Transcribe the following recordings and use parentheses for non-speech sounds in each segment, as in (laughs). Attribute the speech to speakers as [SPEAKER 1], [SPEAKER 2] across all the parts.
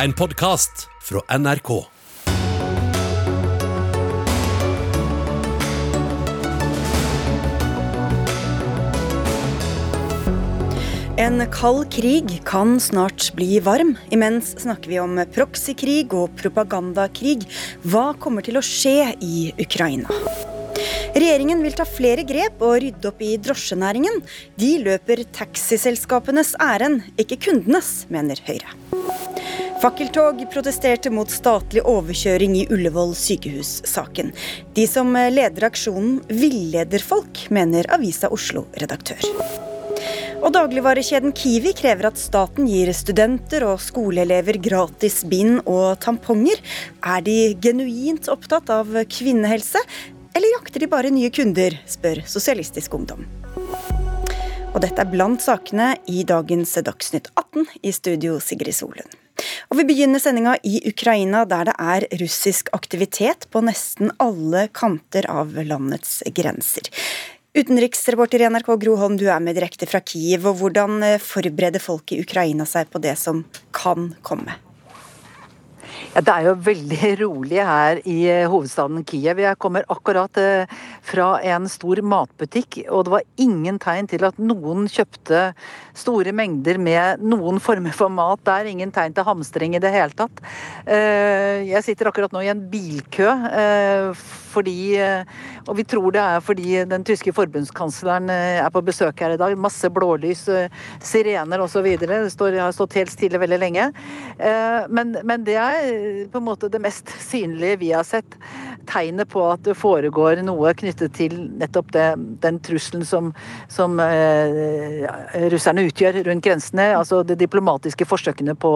[SPEAKER 1] En podkast fra NRK.
[SPEAKER 2] En kald krig kan snart bli varm. Imens snakker vi om proxykrig og propagandakrig. Hva kommer til å skje i Ukraina? Regjeringen vil ta flere grep og rydde opp i drosjenæringen. De løper taxiselskapenes ærend, ikke kundenes, mener Høyre. Fakkeltog protesterte mot statlig overkjøring i Ullevål sykehus-saken. De som leder aksjonen villeder folk, mener Avisa Oslo-redaktør. Og dagligvarekjeden Kiwi krever at staten gir studenter og skoleelever gratis bind og tamponger. Er de genuint opptatt av kvinnehelse, eller jakter de bare nye kunder, spør Sosialistisk Ungdom. Og dette er blant sakene i dagens Dagsnytt 18, i studio Sigrid Solund. Og Vi begynner sendinga i Ukraina, der det er russisk aktivitet på nesten alle kanter av landets grenser. Utenriksreporter i NRK Gro Holm, du er med direkte fra Kiev. og Hvordan forbereder folk i Ukraina seg på det som kan komme?
[SPEAKER 3] Ja, Det er jo veldig (laughs) rolig her i hovedstaden Kiev. Jeg kommer akkurat fra en stor matbutikk, og det var ingen tegn til at noen kjøpte store mengder med noen former for mat der. Ingen tegn til hamstring i det hele tatt. Jeg sitter akkurat nå i en bilkø fordi Og vi tror det er fordi den tyske forbundskansleren er på besøk her i dag. Masse blålys, sirener osv. Det har stått helt stille veldig lenge. Men, men det er på en måte det mest synlige vi har sett. Tegnet på at det foregår noe knyttet til nettopp det, den trusselen som, som eh, russerne utgjør rundt grensene. Altså de diplomatiske forsøkene på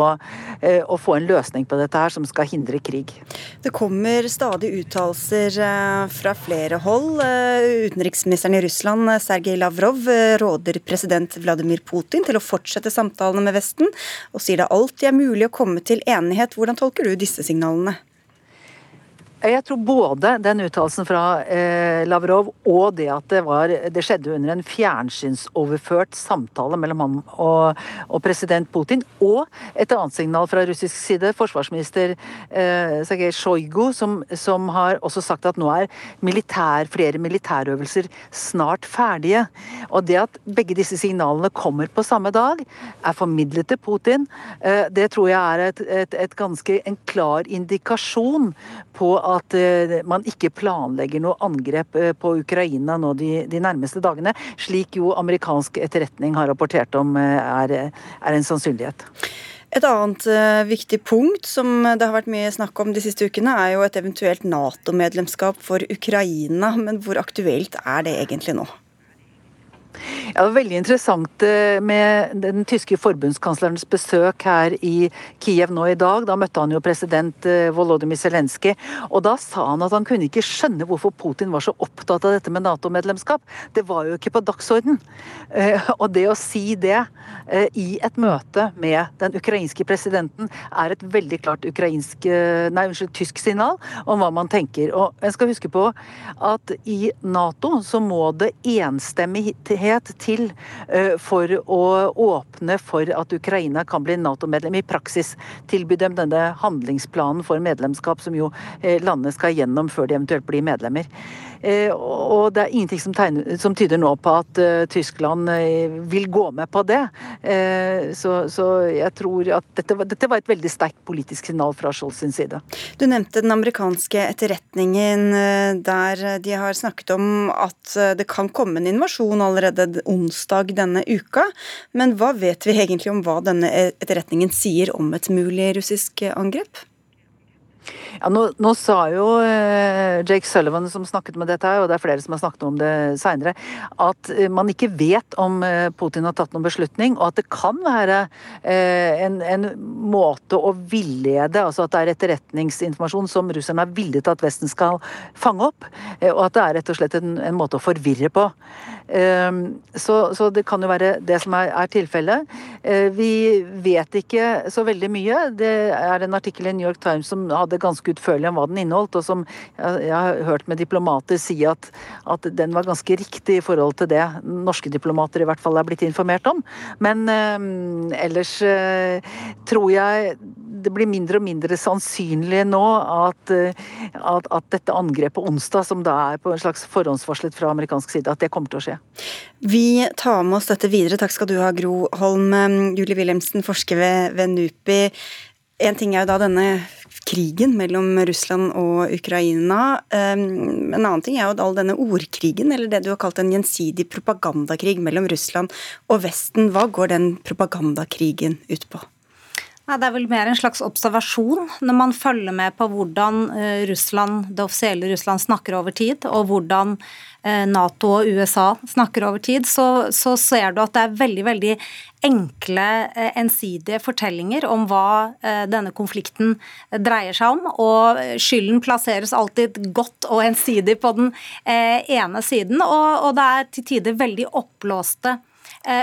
[SPEAKER 3] eh, å få en løsning på dette her som skal hindre krig.
[SPEAKER 2] Det kommer stadig uttalelser fra flere hold. Utenriksministeren i Russland, Sergej Lavrov, råder president Vladimir Putin til å fortsette samtalene med Vesten, og sier det alltid er mulig å komme til enighet. Hvordan tolker du disse signalene?
[SPEAKER 3] Jeg tror både den uttalelsen fra eh, Lavrov og det at det, var, det skjedde under en fjernsynsoverført samtale mellom ham og, og, president Putin, og et annet signal fra russisk side, forsvarsminister eh, Sergej Sjojgu, som, som, har også sagt at nå er militær, flere militærøvelser snart ferdige. Og det at begge disse signalene kommer på samme dag, er formidlet til Putin. Eh, det tror jeg er et, et, et ganske, en klar indikasjon på at man ikke planlegger noe angrep på Ukraina nå de, de, nærmeste dagene, slik jo amerikansk etterretning har rapportert om er, er en sannsynlighet.
[SPEAKER 2] Et annet viktig punkt som det har vært mye snakk om de siste ukene, er jo et eventuelt Nato-medlemskap for Ukraina. Men hvor aktuelt er det egentlig nå?
[SPEAKER 3] Ja, det var veldig interessant med den tyske forbundskanslerens besøk her i Kiev nå i dag. Da møtte han jo president Volodymyr Zelenskyj, og da sa han at han kunne ikke skjønne hvorfor Putin var så opptatt av dette med Nato-medlemskap. Det var jo ikke på dagsorden. Og det å si det i et møte med den ukrainske presidenten er et veldig klart ukrainsk, nei, unnskyld, tysk signal om hva man tenker. Og jeg skal huske på at i Nato så må det enstemmig til for å åpne for at Ukraina kan bli Nato-medlem. I praksis tilby dem denne handlingsplanen for medlemskap som jo landene skal gjennom før de eventuelt blir medlemmer. Og det er ingenting som, tegner, som tyder nå på at Tyskland vil gå med på det. Så, så jeg tror at dette, dette, var et veldig sterkt politisk signal fra Scholz sin side.
[SPEAKER 2] Du nevnte den amerikanske etterretningen der de har snakket om at det kan komme en invasjon allerede onsdag denne uka. Men hva vet vi egentlig om hva denne etterretningen sier om et mulig russisk angrep?
[SPEAKER 3] Ja, nå, nå, sa jo eh, Jake Sullivan, som snakket med dette, og det er flere som har snakket om det seinere, at eh, man ikke vet om eh, Putin har tatt noen beslutning, og at det kan være en, en, måte å villede, altså at det er etterretningsinformasjon som russerne er villige til at Vesten skal fange opp, og at det er rett og slett en, en måte å forvirre på. Eh, så, så, det kan jo være det som er, er tilfellet. vi vet ikke så veldig mye. Det er en artikkel i New York Times som hadde ganske utførlig om hva den inneholdt, og som jeg, har hørt med diplomater si at, at, den var ganske riktig i forhold til det norske diplomater i hvert fall er blitt informert om. Men eh, ellers eh, tror jeg det blir mindre og mindre sannsynlig nå at, at, at dette angrepet onsdag, som da er på en slags forhåndsvarslet fra amerikansk side, at det kommer til å skje.
[SPEAKER 2] Vi tar med oss dette videre. Takk skal du ha, Gro Holm. Julie Wilhelmsen, forsker ved, ved NUPI. En ting er jo da denne krigen mellom Russland og Ukraina. En annen ting er jo all denne ordkrigen, eller det du har kalt en gjensidig propagandakrig mellom Russland og Vesten. Hva går den propagandakrigen ut på?
[SPEAKER 4] Nei, Det er vel mer en slags observasjon når man følger med på hvordan eh, Russland, det offisielle Russland snakker over tid, og hvordan eh, Nato og USA snakker over tid, så, så ser du at det er veldig veldig enkle, eh, ensidige fortellinger om hva denne konflikten dreier seg om. Og skylden plasseres alltid godt og ensidig på den ene siden, og, og det er til tider veldig oppblåste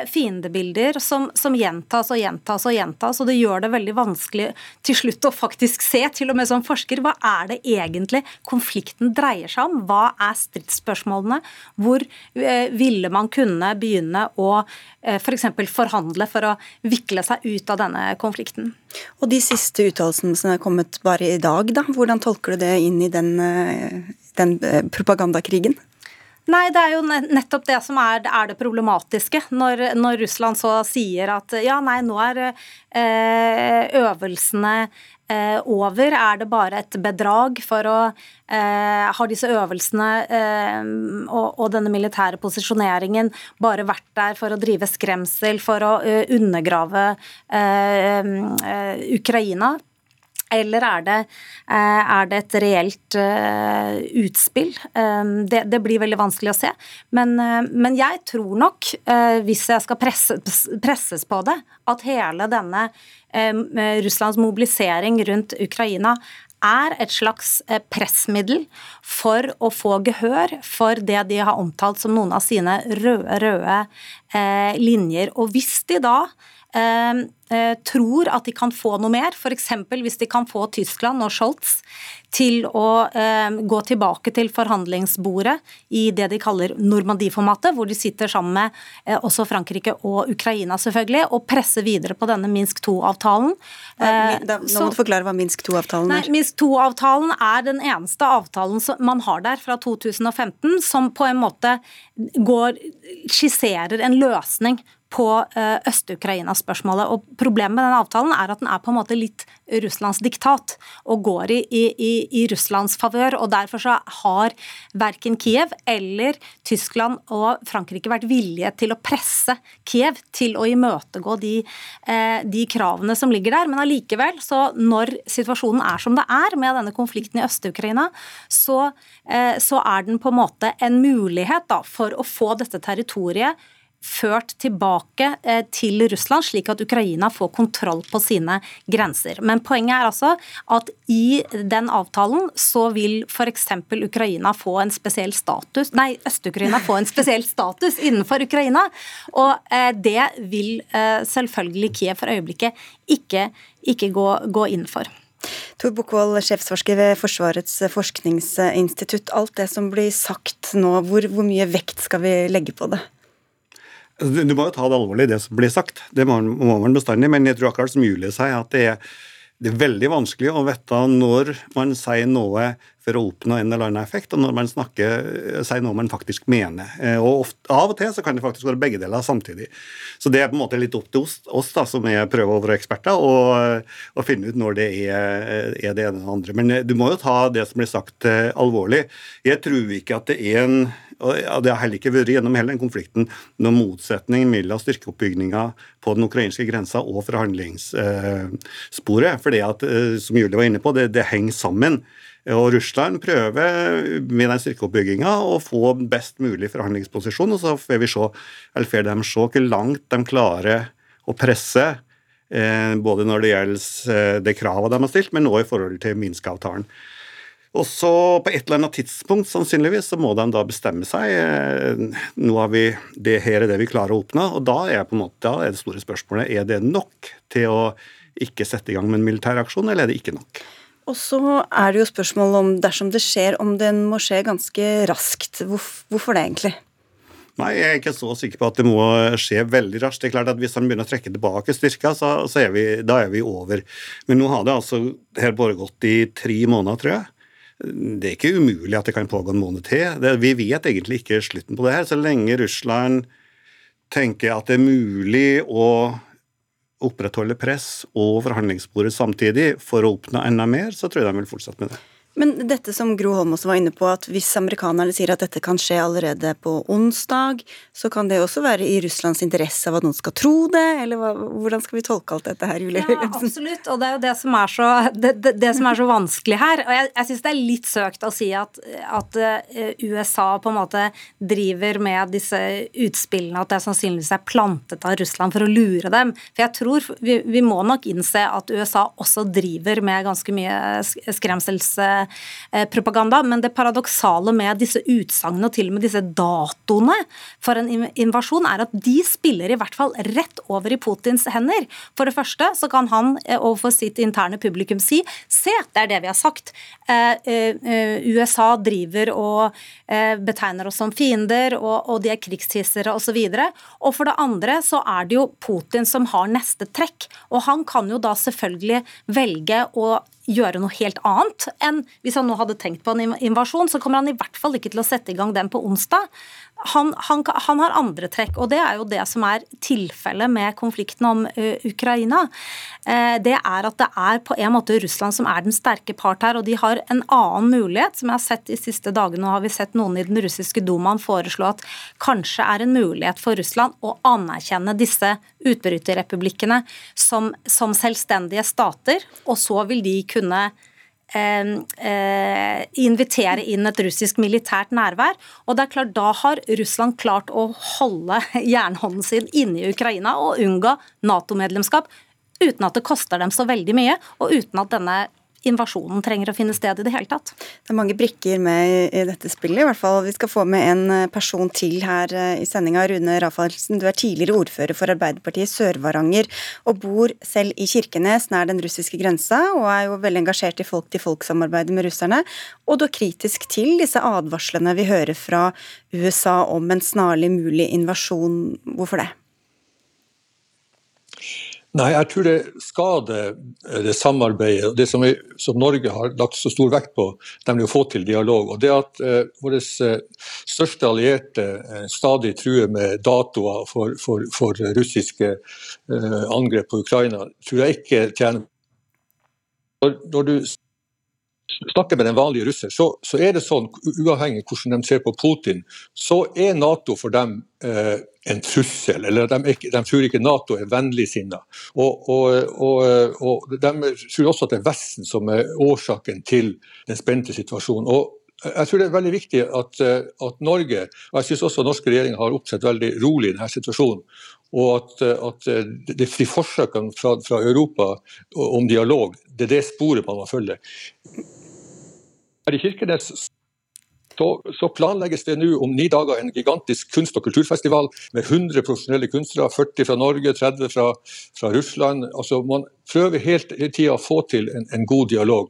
[SPEAKER 4] fiendebilder som, som, gjentas og gjentas og gjentas, og det gjør det veldig vanskelig til slutt å faktisk se, til og med som forsker, hva er det egentlig konflikten dreier seg om? Hva er stridsspørsmålene? Hvor eh, ville man kunne begynne å eh, f.eks. For forhandle for å vikle seg ut av denne konflikten?
[SPEAKER 2] Og de siste uttalelsene som er kommet bare i dag, da, hvordan tolker du det inn i den, eh, den propagandakrigen?
[SPEAKER 4] Nei, det er jo nettopp det som er, er det problematiske. Når, når, Russland så sier at ja, nei, nå er eh, øvelsene eh, over. Er det bare et bedrag for å eh, Har disse øvelsene eh, og, og, denne militære posisjoneringen bare vært der for å drive skremsel, for å uh, undergrave eh, Ukraina? Eller er det, eh, er det et reelt uh, utspill? Um, det, det, blir veldig vanskelig å se. Men, men jeg tror nok, hvis jeg skal presse, presses på det, at hele denne Russlands mobilisering rundt Ukraina er et slags pressmiddel for å få gehør for det de har omtalt som noen av sine røde, røde linjer. Og hvis de da eh, tror at de kan få noe mer, f.eks. hvis de kan få Tyskland og Scholz til å eh, gå tilbake til forhandlingsbordet i det de kaller Normandie-formatet, hvor de sitter sammen med eh, også Frankrike og Ukraina, selvfølgelig, og presser videre på denne Minsk 2-avtalen.
[SPEAKER 2] Eh, nå må du forklare hva Minsk 2-avtalen
[SPEAKER 4] er. Nei, Minsk 2-avtalen er den eneste avtalen som man har der fra 2015, som på en måte går, skisserer en løsning på eh, Øst-Ukraina-spørsmålet. Og Problemet med den avtalen er at den er på en måte litt Russlands diktat og går i, i, i Russlands favør. og Derfor så har verken Kiev eller Tyskland og Frankrike vært villige til å presse Kiev til å imøtegå de, eh, de kravene som ligger der. Men allikevel, så når situasjonen er som det er med denne konflikten i Øst-Ukraina, så, eh, så er den på en måte en mulighet da, for å få dette territoriet ført tilbake eh, til Russland, slik at Ukraina får kontroll på sine grenser. Men poenget er altså at i den avtalen så vil f.eks. Ukraina få en spesiell status Nei, Øst-Ukraina få en spesiell status innenfor Ukraina. Og eh, det vil eh, selvfølgelig Kiev for øyeblikket ikke, ikke gå, gå inn for.
[SPEAKER 2] Tor Bukkvold, sjefsforsker ved Forsvarets forskningsinstitutt. Alt det som blir sagt nå, hvor, hvor mye vekt skal vi legge på det?
[SPEAKER 5] Du må jo ta det alvorlig, det som blir sagt. Det må, man bestandig. Men jeg tror akkurat som Julie sier, at det er, det er veldig vanskelig å vite når man sier noe for å oppnå en eller annen effekt, og når man snakker, sier noe man faktisk mener. Eh, og ofte, Av og til så kan det faktisk være begge deler samtidig. Så det er på en måte litt opp til oss, oss da, som er prøver å eksperter, å finne ut når det er, er det ene eller andre. Men eh, du må jo ta det som blir sagt, eh, alvorlig. Jeg tror ikke at det er en og Det har heller ikke vært gjennom hele den konflikten noen motsetning mellom styrkeoppbygninga på den ukrainske grensa og forhandlingssporet. For det at, eh, som Julie var inne på, det, det henger sammen. Og Russland prøver med den styrkeoppbygginga å få best mulig forhandlingsposisjon, og så får vi se, eller får de se hvor langt de klarer å presse, eh, både når det gjelder eh, det kravet de har stilt, men også i forhold til Minsk-avtalen. Og så på et eller annet tidspunkt sannsynligvis så må de da bestemme seg. Eh, nå har vi, det her er det vi klarer å oppnå. Og da er, måte, da er det store spørsmålet er det nok til å ikke sette i gang med en militær aksjon, eller er det ikke nok?
[SPEAKER 2] Og så er det jo spørsmål om dersom det skjer, om den må skje ganske raskt. Hvorfor det egentlig?
[SPEAKER 5] Nei, jeg er ikke så sikker på at det må skje veldig raskt. Det er klart at Hvis han begynner å trekke tilbake styrka, så, så er vi, da er vi over. Men nå har det altså her bare gått i tre måneder, tror jeg. Det er ikke umulig at det kan pågå en måned til. Det, vi vet egentlig ikke slutten på det her. Så lenge Russland tenker at det er mulig å opprettholde press og forhandlingsbordet samtidig for å oppnå enda mer, så tror jeg de vil fortsette med det.
[SPEAKER 2] Men dette som Gro Holm også var inne på, at hvis amerikanerne sier at dette kan skje allerede på onsdag, så kan det også være i Russlands interesse av at noen skal tro det, eller hva, hvordan skal vi tolke alt dette her, Julie
[SPEAKER 4] Ja, absolutt, og det er jo det som er så, det, det, det som er så vanskelig her. Og jeg, jeg syns det er litt søkt å si at, at eh, USA på en måte driver med disse utspillene, at det sannsynligvis er plantet av Russland for å lure dem. For jeg tror vi, vi må nok innse at USA også driver med ganske mye skremsels Eh, propaganda. Men det paradoksale med disse utsagnene og til og med disse datoene for en invasjon, er at de spiller i hvert fall rett over i Putins hender. For det første så kan han eh, overfor sitt interne publikum si se, det er det vi har sagt. Eh, USA driver og betegner oss som fiender, og, de er krigshissere osv. Og, og for det andre så er det jo Putin som har neste trekk. Og han kan jo da selvfølgelig velge å gjøre noe helt annet enn hvis han nå hadde tenkt på en invasjon. Så kommer han i hvert fall ikke til å sette i gang den på onsdag han, han, han, har andre trekk, og det er jo det som er tilfellet med konflikten om uh, Ukraina. Uh, det er at det er på en måte Russland som er den sterke part her, og de har en annen mulighet, som jeg har sett de siste dagene. Nå har vi sett noen i den russiske dumaen foreslå at kanskje er en mulighet for Russland å anerkjenne disse utbryterrepublikkene som, som selvstendige stater, og så vil de kunne invitere inn et russisk militært nærvær. Og det er klart, Da har Russland klart å holde (laughs) jernhånden sin inne i Ukraina og unngå Nato-medlemskap uten at det koster dem så veldig mye, og uten at denne invasjonen trenger å finne sted i det hele tatt.
[SPEAKER 2] Det er mange brikker med i dette spillet, i hvert fall. Vi skal få med en eh, person til her eh, i sendinga. Rune Rafaelsen, du er tidligere ordfører for Arbeiderpartiet Sør-Varanger, og bor selv i Kirkenes, nær den russiske grensa, og er jo veldig engasjert i folk-til-folk-samarbeidet med russerne. Og du er kritisk til disse advarslene vi hører fra USA om en snarlig mulig invasjon. Hvorfor det?
[SPEAKER 6] Nei, jeg tror det skader eh, det samarbeidet det som, vi, som, Norge har lagt så stor vekt på, nemlig å få til dialog. Og Det at eh, våre uh, største allierte eh, stadig truer med datoer for, for, for russiske angrep på Ukraina, tror jeg ikke tjener når, når du snakker med den vanlige russer, så, så, er det sånn, uavhengig hvordan de ser på Putin, så er Nato for dem eh, en trussel. Eller de, de, tror ikke Nato er vennligsinna. Og, og, og, og, de tror også at det er Vesten som er årsaken til den spente situasjonen. Og jeg tror det er veldig viktig at, at Norge, og jeg synes også norske regjeringer har opptrådt veldig rolig i denne situasjonen. Og at, at de forsøkene fra, fra Europa om dialog, det er det sporet man må følge. Her i Kirkenes så, planlegges det nå om ni dager en gigantisk kunst- og kulturfestival med 100 profesjonelle kunstnere, 40 fra Norge, 30 fra, fra Russland. Altså Man prøver helt, hele tida å få til en, en god dialog.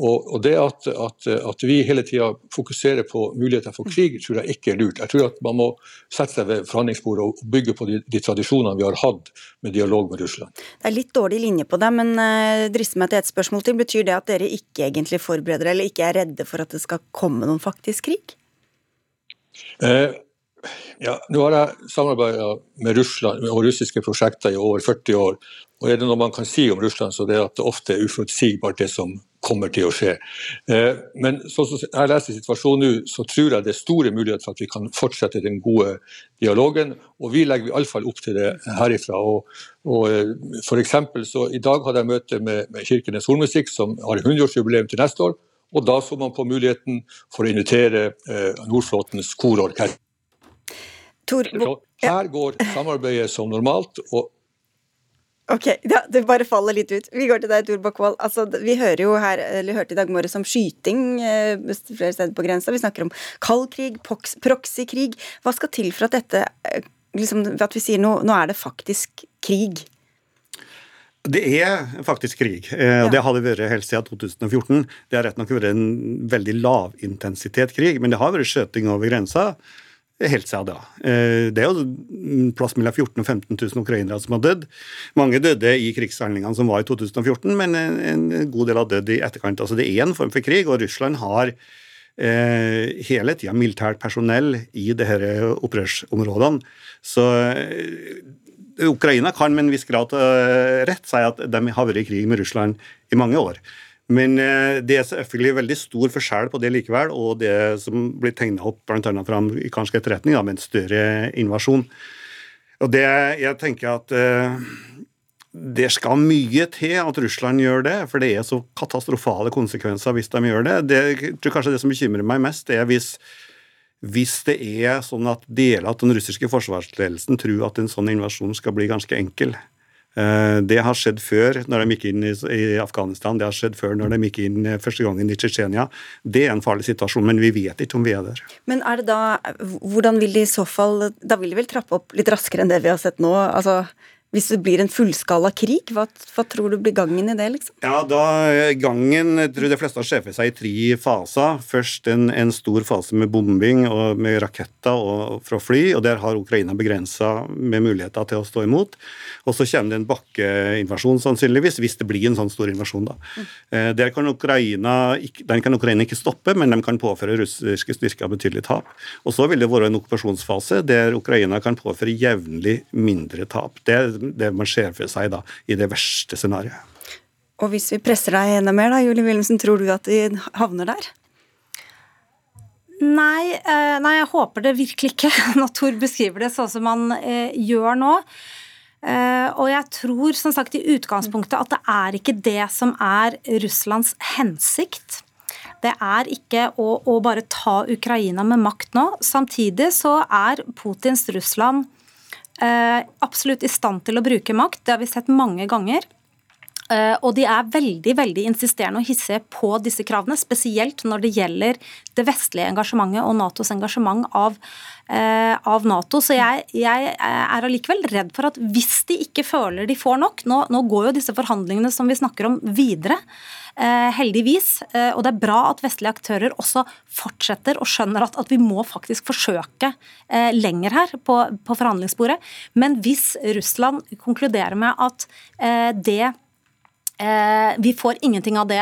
[SPEAKER 6] Og, og det at, at, at, vi hele tida fokuserer på muligheter for krig, tror jeg ikke er lurt. Jeg tror at man må sette seg ved forhandlingsbordet og bygge på de, de tradisjonene vi har hatt med dialog med Russland.
[SPEAKER 2] Det er litt dårlig linje på det, men uh, drister meg til et spørsmål til. Betyr det at dere ikke egentlig forbereder eller ikke er redde for at det skal komme noen faktisk krig?
[SPEAKER 6] Uh, ja, nå har jeg samarbeida med Russland og russiske prosjekter i over 40 år. Og er det noe man kan si om Russland, så det er at det ofte er uforutsigbart det som kommer til å skje. Eh, men sånn som jeg leser situasjonen nå, så tror jeg det er store muligheter for at vi kan fortsette den gode dialogen. Og vi legger iallfall opp til det herifra. Og, og eh, for eksempel, så I dag hadde jeg møte med, med Kirkenes Hornmusikk, som har 100-årsjubileum til neste år. Og da så man på muligheten for å invitere eh, Nordflåtens kororkester. Her går samarbeidet som normalt. og
[SPEAKER 2] Ok, ja, Det bare faller litt ut. Vi går til deg, Tor Bakvold. Altså, vi hører jo her, eller hørte i dag morges om skyting eh, flere steder på grensa. Vi snakker om kald krig, proxykrig. Hva skal til for at dette eh, liksom, At vi sier nå, nå er det faktisk krig?
[SPEAKER 5] Det er faktisk krig, eh, og det har det vært helt siden 2014. Det har rett nok vært en veldig lavintensitet krig, men det har vært skjøting over grensa helt siden da. Eh, det er jo plass mellom 14 000 og 15 000 ukrainere som har dødd. Mange døde i krigshandlingene som var i 2014, men en god del har dødd i etterkant. Altså Det er en form for krig, og Russland har eh, hele tida militært personell i disse opprørsområdene. Så eh, Ukraina kan med en viss grad rett si at de har vært i krig med Russland i mange år. Men uh, det er selvfølgelig veldig stor forskjell på det likevel, og det som blir tegna opp bl.a. fra amerikansk etterretning, med en større invasjon. Og det, jeg tenker at uh, det skal mye til at Russland gjør det, for det er så katastrofale konsekvenser hvis de gjør det. det jeg tror kanskje det som bekymrer meg mest, er hvis hvis det er sånn at deler av den russiske forsvarsledelsen tror at en sånn invasjon skal bli ganske enkel. Eh, det har skjedd før når de gikk inn i Afghanistan, det har skjedd før når de gikk inn eh, første gangen i Tsjetsjenia. Det er en farlig situasjon, men vi vet ikke om vi er der.
[SPEAKER 2] Men er det da, hvordan vil de i så fall Da vil de vel trappe opp litt raskere enn det vi har sett nå? altså hvis det blir en fullskala krig, hva, hva, tror du blir gangen i det? liksom?
[SPEAKER 5] Ja, da Gangen jeg tror de fleste har sjefet seg i tre faser. Først en, en, stor fase med bombing og med raketter og, fra fly. og Der har Ukraina begrensa med muligheter til å stå imot. Og så kommer det en bakkeinvasjon, sannsynligvis, hvis det blir en sånn stor invasjon. da. Mm. Der kan Ukraina, den kan Ukraina ikke stoppe, men de kan påføre russiske styrker betydelig tap. Og så vil det være en okkupasjonsfase der Ukraina kan påføre jevnlig mindre tap. Det er det man ser for seg da, i det verste scenarioet.
[SPEAKER 2] Og hvis vi presser deg enda mer, da, Julie Wilhelmsen, tror du at de havner der?
[SPEAKER 4] Nei, eh, nei, jeg håper det virkelig ikke, (laughs) når Tor beskriver det sånn som han eh, gjør nå. Eh, og jeg tror som sagt i utgangspunktet at det er ikke det som er Russlands hensikt. Det er ikke å, å bare ta Ukraina med makt nå. Samtidig så er Putins Russland Eh, absolutt i stand til å bruke makt, det har vi sett mange ganger. Eh, og de er veldig veldig insisterende og hissige på disse kravene, spesielt når det gjelder det vestlige engasjementet og Natos engasjement av, eh, av Nato. Så jeg, jeg, er allikevel redd for at hvis de ikke føler de får nok nå, nå går jo disse forhandlingene som vi snakker om, videre. Eh, heldigvis. Eh, og det er bra at vestlige aktører også fortsetter og skjønner at, at vi må faktisk forsøke eh, lenger her på, på forhandlingsbordet. Men hvis Russland konkluderer med at det vi får ingenting av det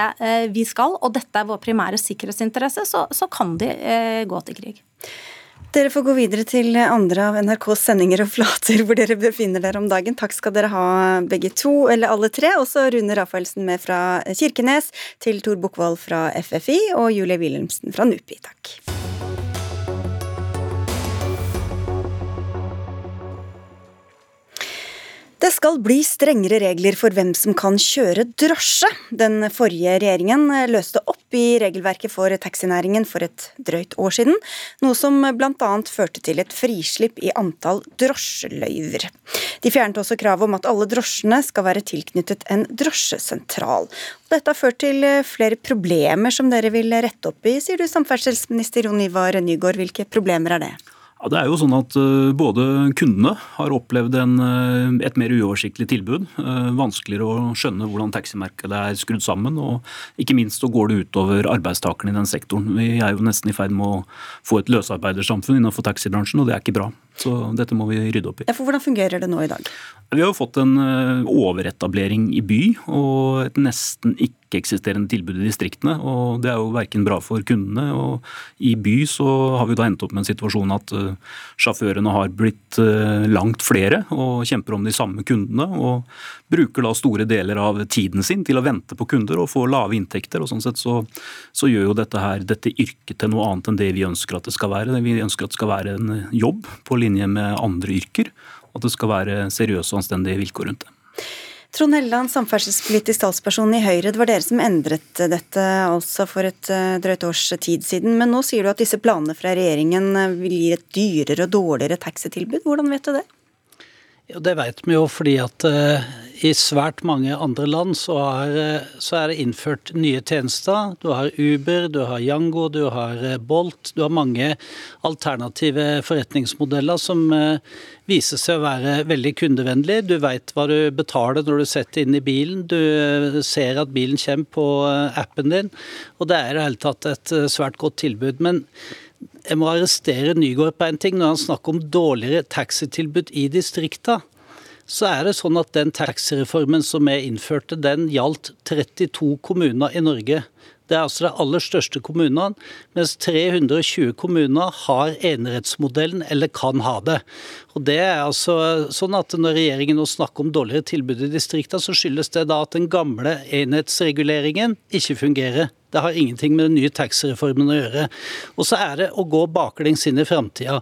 [SPEAKER 4] vi skal, og dette er vår primære sikkerhetsinteresse, så, så kan de gå til krig.
[SPEAKER 2] Dere får gå videre til andre av NRKs sendinger og flater hvor dere befinner dere om dagen. Takk skal dere ha begge to, eller alle tre. Også Rune Rafaelsen med fra Kirkenes, til Tor Bukkvold fra FFI og Julie Wilhelmsen fra NUPI. Takk. Det skal bli strengere regler for hvem som kan kjøre drosje. Den forrige regjeringen løste opp i regelverket for taxinæringen for et drøyt år siden, noe som bl.a. førte til et frislipp i antall drosjeløyver. De fjernet også kravet om at alle drosjene skal være tilknyttet en drosjesentral. Dette har ført til flere problemer som dere vil rette opp i, sier du samferdselsminister Jon Ivar Nygaard. Hvilke problemer er det?
[SPEAKER 7] Ja, det er jo sånn at uh, Både kundene har opplevd en, uh, et mer uoversiktlig tilbud. Uh, vanskeligere å skjønne hvordan taximarkedet er skrudd sammen. Og ikke minst så går det utover arbeidstakerne i den sektoren. Vi er jo nesten i ferd med å få et løsarbeidersamfunn innenfor taxibransjen, og det er ikke bra. Så dette må vi rydde opp i.
[SPEAKER 2] Ja, for Hvordan fungerer det nå i dag?
[SPEAKER 7] Vi har jo fått en overetablering i by og et nesten ikke ikke-eksisterende tilbud i distriktene. og Det er jo verken bra for kundene. og I by så har vi da endt opp med en situasjon at uh, sjåførene har blitt uh, langt flere og kjemper om de samme kundene. og Bruker da store deler av tiden sin til å vente på kunder og få lave inntekter. og sånn sett så, så gjør jo dette her, dette yrket til noe annet enn det vi ønsker at det skal være. Vi ønsker at det skal være en jobb på linje med andre yrker. At det skal være seriøse og anstendige vilkår rundt det.
[SPEAKER 2] Trond Helleland, samferdselspolitisk talsperson i Høyre. Det var dere som endret dette altså for et eh, drøyt års tid siden. Men nå sier du at disse planene fra regjeringen eh, vil gi et dyrere og dårligere taxitilbud. Hvordan vet du det?
[SPEAKER 8] Ja, det vet vi jo fordi at uh, i svært mange andre land så er, så er, det innført nye tjenester. Du har Uber, du har Yango, du har Bolt. Du har mange alternative forretningsmodeller som uh, viser seg å være veldig kundevennlig. Du vet hva du betaler når du setter inn i bilen. Du uh, ser at bilen kommer på appen din. Og det er i det hele tatt et svært godt tilbud. Men jeg må arrestere Nygård på en ting. Når han snakker om dårligere taxitilbud i distrikta, så er det sånn at den taxireformen som vi innførte, den gjaldt 32 kommuner i Norge. Det er altså de aller største kommunene, mens 320 kommuner har enerettsmodellen eller kan ha det. Og det er altså sånn at Når regjeringen nå snakker om dårligere tilbud i distriktene, så skyldes det da at den gamle enhetsreguleringen ikke fungerer. Det har ingenting med den nye taxireformen å gjøre. Og så er det å gå baklengs inn i framtida.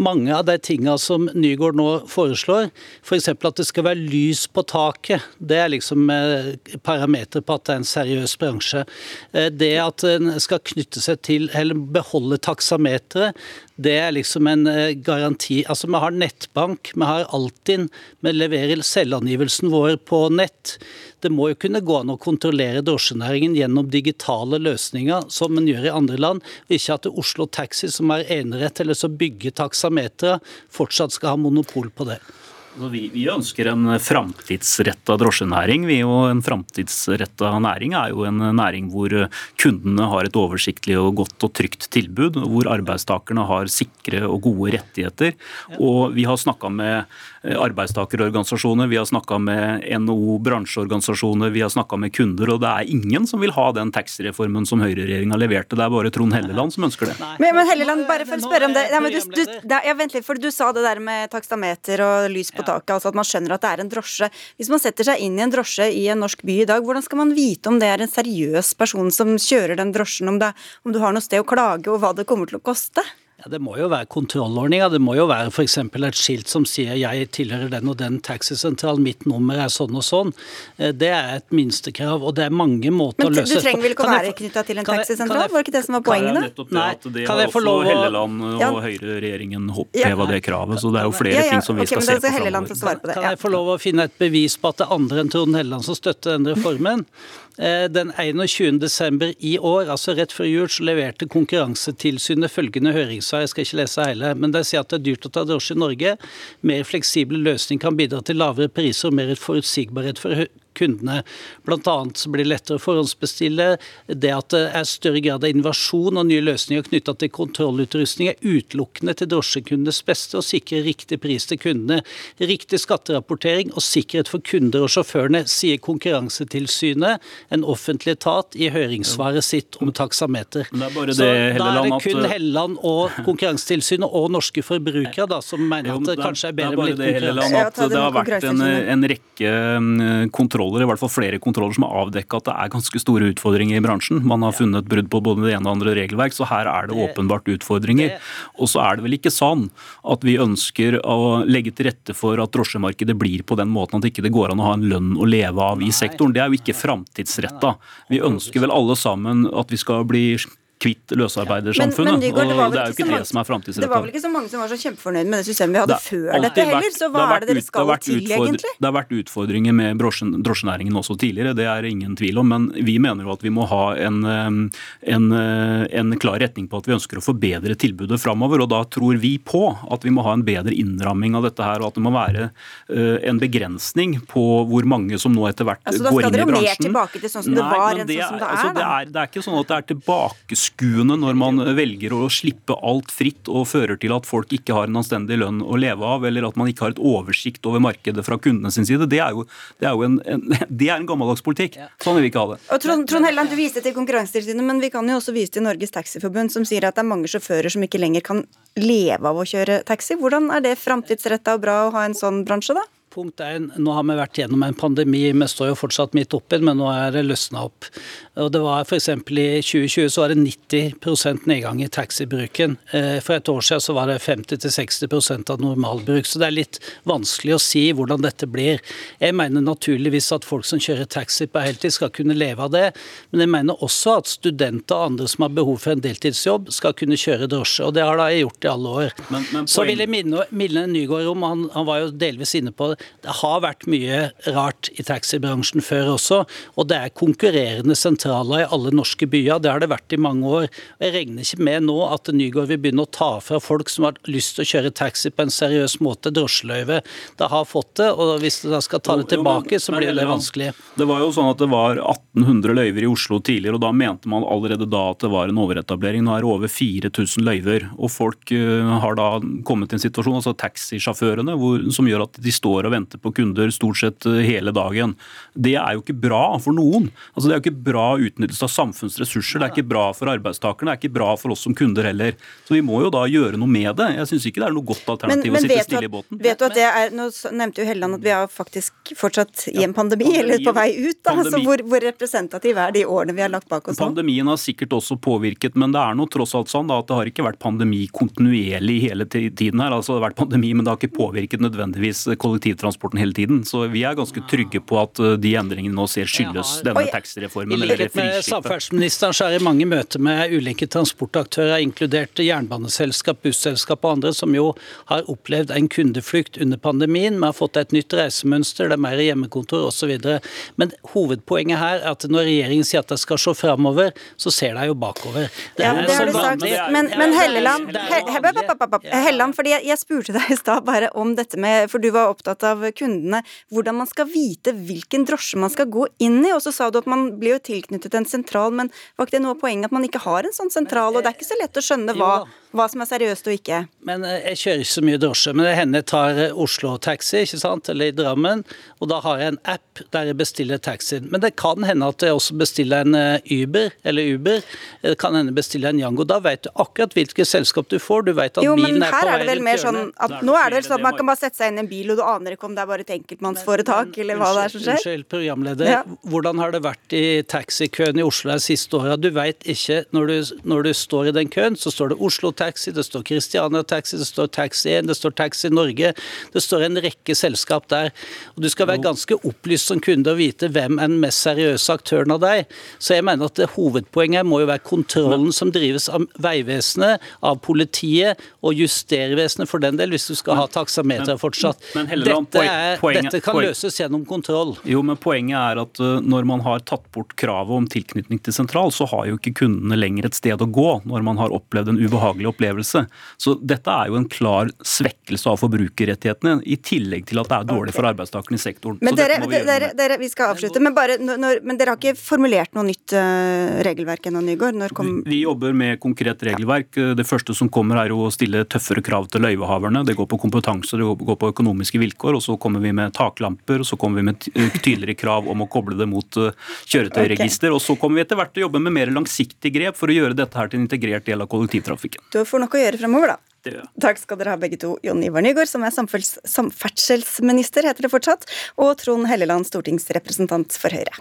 [SPEAKER 8] Mange av de tinga som Nygaard nå foreslår, f.eks. For at det skal være lys på taket, det er liksom eh, parameter på at det er en seriøs bransje. Eh, det at en skal knytte seg til, eller beholde taksameteret, det er liksom en eh, garanti. Altså Vi har nettbank, vi har Altinn, vi leverer selvangivelsen vår på nett. Det må jo kunne gå an å kontrollere drosjenæringen gjennom digitale løsninger, som en gjør i andre land. Ikke at Oslo Taxi, som er enerett eller som bygger taksametere, fortsatt skal ha monopol på det.
[SPEAKER 7] Vi, vi, ønsker en framtidsretta drosjenæring. Vi, og En framtidsretta næring er jo en næring hvor kundene har et oversiktlig og godt og trygt tilbud. Hvor arbeidstakerne har sikre og gode rettigheter. Og Vi har snakka med arbeidstakerorganisasjoner, vi har snakka med NHO bransjeorganisasjoner, vi har snakka med kunder. Og det er ingen som vil ha den taxireformen som høyreregjeringa leverte. Det er bare Trond Helleland som ønsker det.
[SPEAKER 2] Men, men Helleland, bare for å spørre om det. Ja, du, du, ja, vent litt, for du sa det der med takstameter og lys på på taket. altså At man skjønner at det er en drosje. Hvis man setter seg inn i en drosje i en norsk by i dag, hvordan skal man vite om det er en seriøs person som kjører den drosjen, om, det, om du har noe sted å klage, og hva det kommer til å koste?
[SPEAKER 8] Ja, Det må jo være kontrollordninger. Det må jo være f.eks. et skilt som sier jeg tilhører den og den taxisentral, mitt nummer er sånn og sånn. Eh, det er et minstekrav, og det er mange måter
[SPEAKER 2] Men,
[SPEAKER 8] å løse
[SPEAKER 2] Men du trenger vel ikke å være knytta til en taxisentral? Var det ikke det som var poenget?
[SPEAKER 7] da? Nei, det kan jeg få lov å Helleland og ja. høyreregjeringen oppheva det kravet, så det er jo flere ja, ja. ting som vi
[SPEAKER 2] okay,
[SPEAKER 7] skal
[SPEAKER 2] se
[SPEAKER 7] på
[SPEAKER 2] framover.
[SPEAKER 8] Kan jeg få lov å finne et bevis på at det er andre enn Trond Helleland som støtter den reformen? Eh, den 21.12. i år, altså rett før jul, så leverte Konkurransetilsynet følgende høringssvar. Jeg skal ikke lese hele, men de sier at det er dyrt å ta drosje i Norge. Mer fleksible løsninger kan bidra til lavere priser og mer forutsigbarhet for kundene. Bl.a. så blir det lettere å forhåndsbestille. Det at det er større grad av innovasjon og nye løsninger knytta til kontrollutrustning er utelukkende til drosjekundenes beste og sikrer riktig pris til kundene. Riktig skatterapportering og sikkerhet for kunder og sjåførene, sier Konkurransetilsynet, en offentlig etat, i høringssvaret sitt om taksameter.
[SPEAKER 7] Det så da
[SPEAKER 8] er det kun Helleland og Konkurransetilsynet og norske forbrukere da, som mener at det kanskje er bedre med litt konkurranse.
[SPEAKER 7] Det, at det har vært en, en rekke mm, kontroller kontroller, i hvert fall flere kontroller som har avdekka at det er ganske store utfordringer i bransjen. Man har funnet brudd på både det ene og andre regelverk, så her er det åpenbart utfordringer. Og så er det vel ikke sånn at vi ønsker å legge til rette for at drosjemarkedet blir på den måten at ikke det går an å ha en lønn å leve av i sektoren. Det er jo ikke framtidsretta. Vi ønsker vel alle sammen at vi skal bli kvitt løsarbeidersamfunnet. Men, men Nygaard, det, det er jo ikke det som er framtidsrettet.
[SPEAKER 2] Det var vel ikke så mange som var så kjempefornøyd med det systemet vi hadde før dette heller, så hva er det dere skal til, egentlig?
[SPEAKER 7] Det har vært utfordringer med drosjenæringen også tidligere, det er ingen tvil om. Men vi mener jo at vi må ha en, en, en klar retning på at vi ønsker å forbedre tilbudet framover. Og da tror vi på at vi må ha en bedre innramming av dette her, og at det må være eh, en begrensning på hvor mange som nå etter hvert altså, går inn i bransjen.
[SPEAKER 2] Da skal dere mer tilbake til sånn som Nei, det var, enn sånn som det er? Altså,
[SPEAKER 7] det, er det er ikke sånn at det er tilbakeskuende tilskuende når man velger å slippe alt fritt og fører til at folk ikke har en anstendig lønn å leve av, eller at man ikke har et oversikt over markedet fra kundene sin side, det er jo, det er jo en, en, (laughs) det er en gammeldags politikk. Sånn vil vi ikke ha det.
[SPEAKER 2] Og Trond, Trond Helland, Du viste til Konkurransetilsynet, men vi kan jo også vise til Norges Taxiforbund, som sier at det er mange sjåfører som ikke lenger kan leve av å kjøre taxi. Hvordan er det framtidsretta og bra å ha en sånn bransje, da?
[SPEAKER 8] Punkt 1. Nå har vi vært gjennom en pandemi, vi står jo fortsatt midt oppi men nå er det løsna opp. Og det var F.eks. i 2020 så var det 90 nedgang i taxibruken. Eh, for et år siden så var det 50-60% av normalbruk. Så det er litt vanskelig å si hvordan dette blir. Jeg mener naturligvis at folk som kjører taxi på heltid skal kunne leve av det, men jeg mener også at studenter og andre som har behov for en deltidsjobb, skal kunne kjøre drosje. Og det har jeg gjort i alle år. Men, men så vil jeg minne, minne Nygaard om, han, han var jo delvis inne på det, det har vært mye rart i taxibransjen før også. Og det er konkurrerende sentraler i alle norske byer. Det har det vært i mange år. Og Jeg regner ikke med nå at Nygaard vil begynne å ta fra folk som har lyst til å kjøre taxi på en seriøs måte, drosjeløyve. Det har fått det, og hvis de da skal ta det tilbake, så blir det vanskelig.
[SPEAKER 7] Det var jo sånn at det var 1800 løyver i Oslo tidligere, og da mente man allerede da at det var en overetablering. Nå er det over 4000 løyver. og Folk uh, har da kommet i en situasjon, altså taxisjåførene, som gjør at de står og venter på kunder stort sett uh, hele dagen. Det er jo ikke bra for noen. Altså, det er jo ikke bra utnyttelse av samfunnsressurser. Det er ikke bra for arbeidstakerne, det er ikke bra for oss som kunder heller. Så vi må jo da gjøre noe med det. Jeg syns ikke det er noe godt alternativ men, men å sitte stille i båten.
[SPEAKER 2] Vet du at det er, Nå nevnte jo Helleland at vi er faktisk fortsatt i en pandemi, ja, eller på vei ut. da, altså hvor, hvor representativ er de årene vi har lagt bak oss
[SPEAKER 7] nå? Pandemien har sikkert også påvirket, men det er nå tross alt sånn da, at det har ikke vært pandemi kontinuerlig hele tiden her. altså Det har vært pandemi, men det har ikke påvirket nødvendigvis kollektivtransporten hele tiden. Så vi er ganske trygge på at uh, de endringene nå ser skyldes denne taxireformen.
[SPEAKER 8] I likhet med samferdselsministeren så er det mange møter med ulike transportaktører, inkludert jernbaneselskap, busselskap og andre, som jo har opplevd en kundeflukt under pandemien. Vi har fått et nytt reisemønster, det er mer hjemmekontor osv. Men hovedpoenget her er at når regjeringen sier at de skal se framover, så ser de jo bakover.
[SPEAKER 2] Det ja, det har du sagt. Men, men Helleland, Helleland, fordi jeg, jeg spurte deg i stad bare om dette med For du var opptatt av kundene. Hvordan man skal vite hvilken drosje man skal gå inn i. Og så sa du at man blir jo tilknyttet en sentral, men var ikke det noe av poenget at man ikke har en sånn sentral? Og det er ikke så lett å skjønne hva, hva som er seriøst og ikke.
[SPEAKER 8] Men eh, Jeg kjører ikke så mye drosje, men det hender jeg tar eh, Oslo Taxi ikke sant? eller i Drammen. og Da har jeg en app der jeg bestiller taxien. Men det kan hende at jeg også bestiller en eh, Uber, eller Uber. Det kan hende bestiller en Yango. Da vet du akkurat hvilket selskap du får. Du vet at
[SPEAKER 2] jo,
[SPEAKER 8] bilen er
[SPEAKER 2] på vei her er det vel mer sånn at Nå er det vel sånn at man kan bare sette seg inn i en bil, og du aner ikke om det er bare et enkeltmannsforetak, eller hva det er som skjer.
[SPEAKER 8] Unnskyld, programleder. Ja. Hvordan har det vært i taxikøen i Oslo de siste åra? Du vet ikke, når du, når du står i den køen, så står det Oslo Taxi, det står Christiania Taxi, det står Taxi 1, det står Taxi Norge. Det står en rekke selskap der. Og Du skal være ganske opplyst som kunde og vite hvem er den mest seriøse aktøren av deg. Så jeg mener at det hovedpoenget må jo være kontrollen som drives av Vegvesenet, av politiet og Justervesenet for den del, hvis du skal ha taksameter fortsatt. Men, men dette, er, poenget, dette, kan poenget, løses gjennom kontroll.
[SPEAKER 7] Jo, men Poenget er at uh, når man har tatt bort kravet om tilknytning til sentral, så har jo ikke kundene lenger et sted å gå når man har opplevd en ubehagelig opplevelse. Så dette er jo en klar svekkelse av forbrukerrettighetene, i tillegg til at det er dårlig for arbeidstakerne i sektoren.
[SPEAKER 2] Men, dere, vi, dere, dere, vi skal avslutte, men, bare, når, men, dere har ikke formulert noe nytt uh, regelverk ennå, Nygaard?
[SPEAKER 7] Kom... Vi, vi, jobber med konkret regelverk. Det første som kommer er å stille tøffere krav til løyvehaverne. Det går på kompetanse, det går på økonomiske vilkår. og Så kommer vi med taklamper, og så kommer vi med tydeligere krav om å koble det mot uh, kjøretøyregister. Okay. Og så kommer vi etter hvert til å jobbe med mer langsiktige grep for å gjøre dette her til en integrert del av kollektivtrafikken.
[SPEAKER 2] Du får nok å gjøre fremover, da. Takk skal dere ha begge to. Jon Ivar Nygaard, som er samferdselsminister, heter det fortsatt, og Trond Helleland, stortingsrepresentant for Høyre.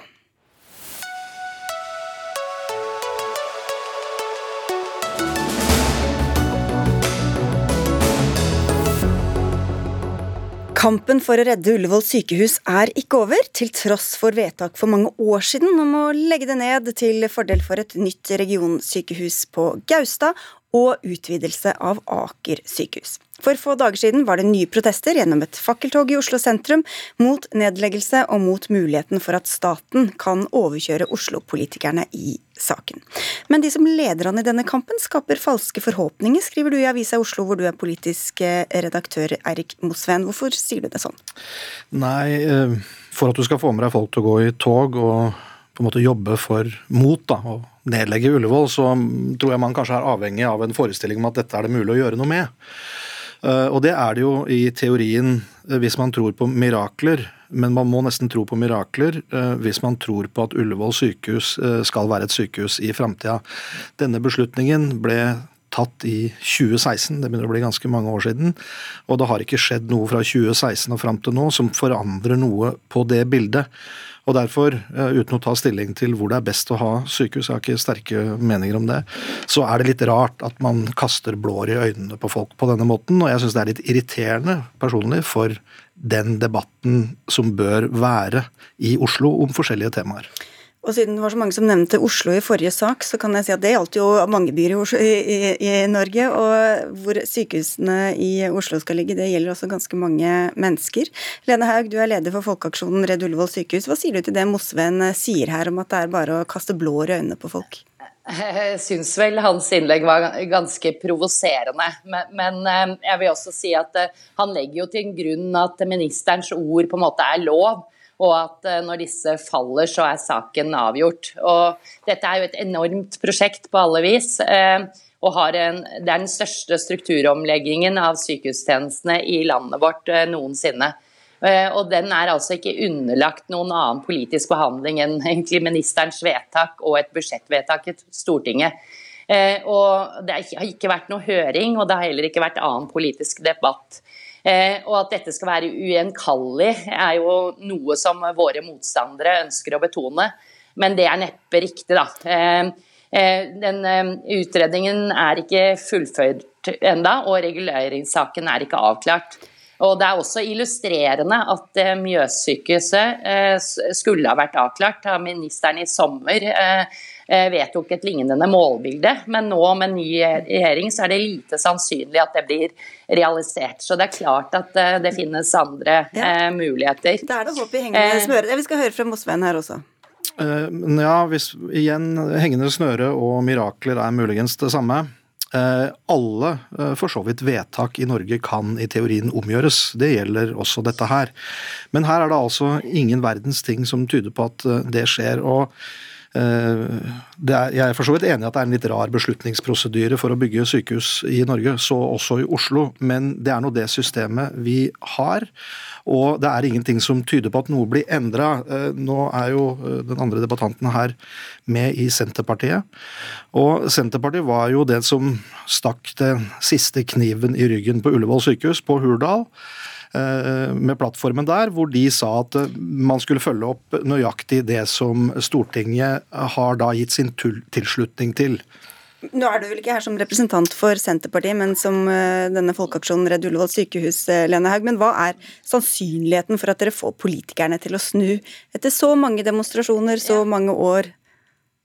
[SPEAKER 2] Kampen for å redde Ullevål sykehus er ikke over, til tross for vedtak for mange år siden om å legge det ned til fordel for et nytt regionsykehus på Gaustad og utvidelse av Aker sykehus. For få dager siden var det nye protester gjennom et fakkeltog i Oslo sentrum mot nedleggelse og mot muligheten for at staten kan overkjøre Oslo-politikerne i saken. Men de som leder an i denne kampen, skaper falske forhåpninger, skriver du i Avisa Oslo, hvor du er politisk eh, redaktør, Eirik Mosveen. Hvorfor sier du det sånn?
[SPEAKER 9] Nei, eh, for at du skal få med deg folk til å gå i tog og på en måte jobbe for mot da, å nedlegge Ullevål, så tror jeg man kanskje er avhengig av en forestilling om at dette er det mulig å gjøre noe med. Eh, og det er det jo i teorien eh, hvis man tror på mirakler, men man må nesten tro på mirakler eh, hvis man tror på at Ullevål sykehus skal være et sykehus i framtida. Denne beslutningen ble tatt i 2016, det begynner å bli ganske mange år siden. Og det har ikke skjedd noe fra 2016 og fram til nå som forandrer noe på det bildet. Og derfor, eh, uten å ta stilling til hvor det er best å ha sykehus, jeg har ikke sterke meninger om det, så er det litt rart at man kaster blår i øynene på folk på denne måten. Og jeg syns det er litt irriterende personlig for den debatten som bør være i Oslo om forskjellige temaer.
[SPEAKER 2] Og siden det var så mange som nevnte Oslo i forrige sak, så kan jeg si at det gjaldt jo mange byer i, Oslo, i, i, Norge. Og hvor sykehusene i Oslo skal ligge, det gjelder også ganske mange mennesker. Lene Haug, du er leder for Folkeaksjonen Redd Ullevål sykehus. Hva sier du til det Mosveen sier her om at det er bare å kaste blår i øynene på folk?
[SPEAKER 10] Jeg syns vel hans innlegg var ganske provoserende. Men, men, eh, jeg vil også si at eh, han legger jo til grunn at ministerens ord på en måte er lov og at eh, når disse faller, så er saken avgjort. Og dette er jo et enormt prosjekt på alle vis. Eh, og en, det er den største strukturomleggingen av sykehustjenestene i landet vårt eh, noensinne. Og den er altså ikke underlagt noen annen politisk behandling enn (laughs) egentlig ministerens vedtak og et budsjettvedtak i Stortinget. Og det har ikke vært noe høring, og det har heller ikke vært annen politisk debatt. Eh, og at dette skal være ugjenkallelig, er jo noe som våre motstandere ønsker å betone. Men det er neppe riktig, da. Eh, eh, den utredningen er ikke fullført enda, og reguleringssaken er ikke avklart. Og Det er også illustrerende at Mjøssykehuset skulle ha vært avklart av ministeren i sommer vedtok et lignende målbilde. Men nå med ny regjering så er det lite sannsynlig at det blir realisert. Så det er klart at eh, det finnes andre ja. Eh, muligheter.
[SPEAKER 2] Da er det håp i hengende smøre. Vi skal høre fra Mosveien her også.
[SPEAKER 9] Ja, hvis igjen hengende snøre og mirakler er muligens det samme. Alle for så vidt vedtak i Norge kan i teorien omgjøres. Det gjelder også dette her. Men her er det altså ingen verdens ting som tyder på at det skjer. og Eh, er, jeg er for så vidt enig i at det er en litt rar beslutningsprosedyre for å bygge sykehus i Norge, så også i Oslo, men det er nå det systemet vi har. Og det er ingenting som tyder på at noe blir endra. Eh, nå er jo eh, den andre debattanten her med i Senterpartiet. Og Senterpartiet var jo det som stakk den siste kniven i ryggen på Ullevål sykehus, på Hurdal. Eh, med plattformen der, hvor de sa at eh, man skulle følge opp nøyaktig det som Stortinget har da gitt sin tilslutning til.
[SPEAKER 2] Nå er du vel ikke her som representant for Senterpartiet, men som eh, denne folkeaksjonen Redd Ullevål sykehus, Lene Haug. Men hva er sannsynligheten for at dere får politikerne til å snu etter så mange demonstrasjoner, så mange år?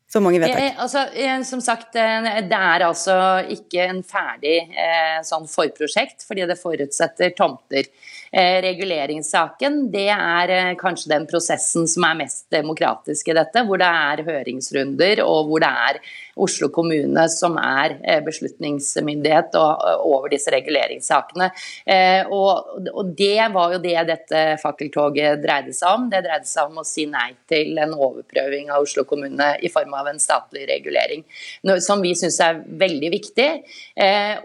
[SPEAKER 2] Så mange vedtak.
[SPEAKER 10] Altså, som sagt, det er altså ikke en ferdig sånn forprosjekt, fordi det forutsetter tomter. Eh, reguleringssaken det er eh, kanskje den prosessen som er mest demokratisk i dette, hvor det er høringsrunder og hvor det er Oslo kommune som er eh, beslutningsmyndighet over disse reguleringssakene. Og det var jo det dette fakkeltoget dreide seg om. Det dreide seg om å si nei til en overprøving av Oslo kommune i form av en statlig regulering, som vi syns er veldig viktig.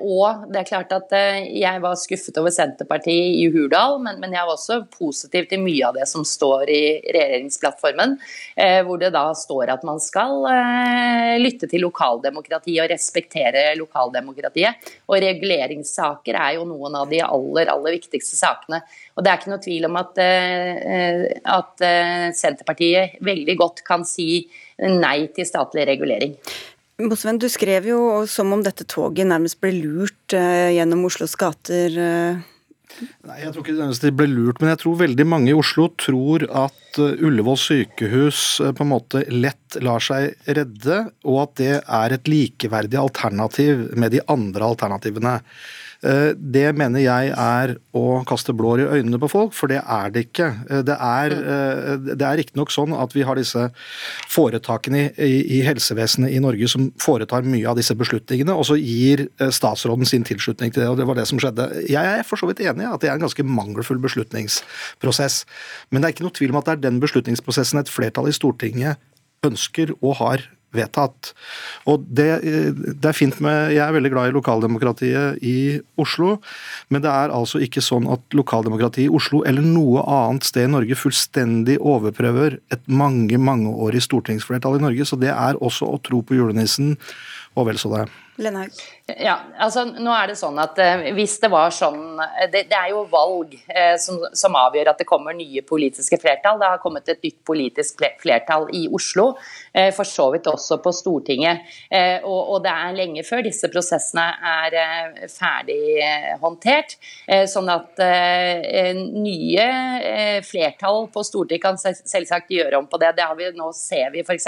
[SPEAKER 10] Og det er klart at jeg var skuffet over Senterpartiet i Hurdal men, jeg var også positiv til mye av det som står i regjeringsplattformen. Eh, hvor det da står at man skal eh, lytte til lokaldemokratiet og respektere lokaldemokratiet. Og reguleringssaker er jo noen av de aller, aller viktigste sakene. Og det er ikke noe tvil om at, eh, at eh, Senterpartiet veldig godt kan si nei til statlig regulering.
[SPEAKER 2] Bosven, du skrev jo som om dette toget nærmest ble lurt eh, gjennom Oslos gater. Eh,
[SPEAKER 9] Nei, Jeg tror ikke det ble lurt, men jeg tror veldig mange i Oslo tror at uh, Ullevål sykehus uh, på en måte lett lar seg redde, og at det er et likeverdig alternativ med de andre alternativene. Eh, det mener jeg er å kaste blår i øynene på folk, for det er det ikke. Eh, det er, eh, det er riktignok sånn at vi har disse foretakene i, i, helsevesenet i Norge som foretar mye av disse beslutningene, og så gir statsråden sin tilslutning til det, og det var det som skjedde. Jeg er for så vidt enig i at det er en ganske mangelfull beslutningsprosess, men det er ikke noe tvil om at det er den beslutningsprosessen et flertall i Stortinget ønsker og har vedtatt. Og det, det, er fint med Jeg er veldig glad i lokaldemokratiet i Oslo, men det er altså ikke sånn at lokaldemokratiet i Oslo eller noe annet sted i Norge fullstendig overprøver et mange, mangeårig stortingsflertall i Norge. Så det er også å tro på julenissen, og vel så det.
[SPEAKER 2] Lenhaug?
[SPEAKER 10] Ja, altså nå er det sånn at eh, Hvis det var sånn Det, det er jo valg eh, som, som, avgjør at det kommer nye politiske flertall. Det har kommet et nytt politisk flertall i Oslo, eh, for så vidt også på Stortinget. Eh, og, og, det er lenge før disse prosessene er eh, ferdig eh, håndtert. sånn at nye flertall på Stortinget kan selvsagt gjøre om på det. Det har vi, nå ser vi f.eks.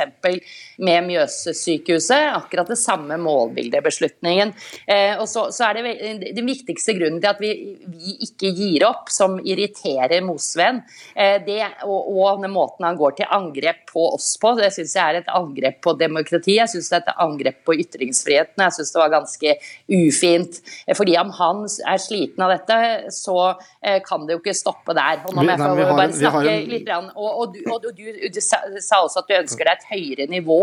[SPEAKER 10] med Mjøssykehuset. Akkurat det samme målbildebeslutningen. Eh, og så, så, er det Den viktigste grunnen til at vi, vi ikke gir opp, som irriterer Mosveen, eh, og, og den måten han går til angrep på oss på, det syns jeg er et angrep på demokrati. Jeg syns det er et angrep på ytringsfriheten. Jeg syns det var ganske ufint. Fordi om han er sliten av dette, så eh, kan det jo ikke stoppe der. Og nå må jeg få bare snakke litt. Og, og, du, og du, du, du sa også at du ønsker deg et høyere nivå.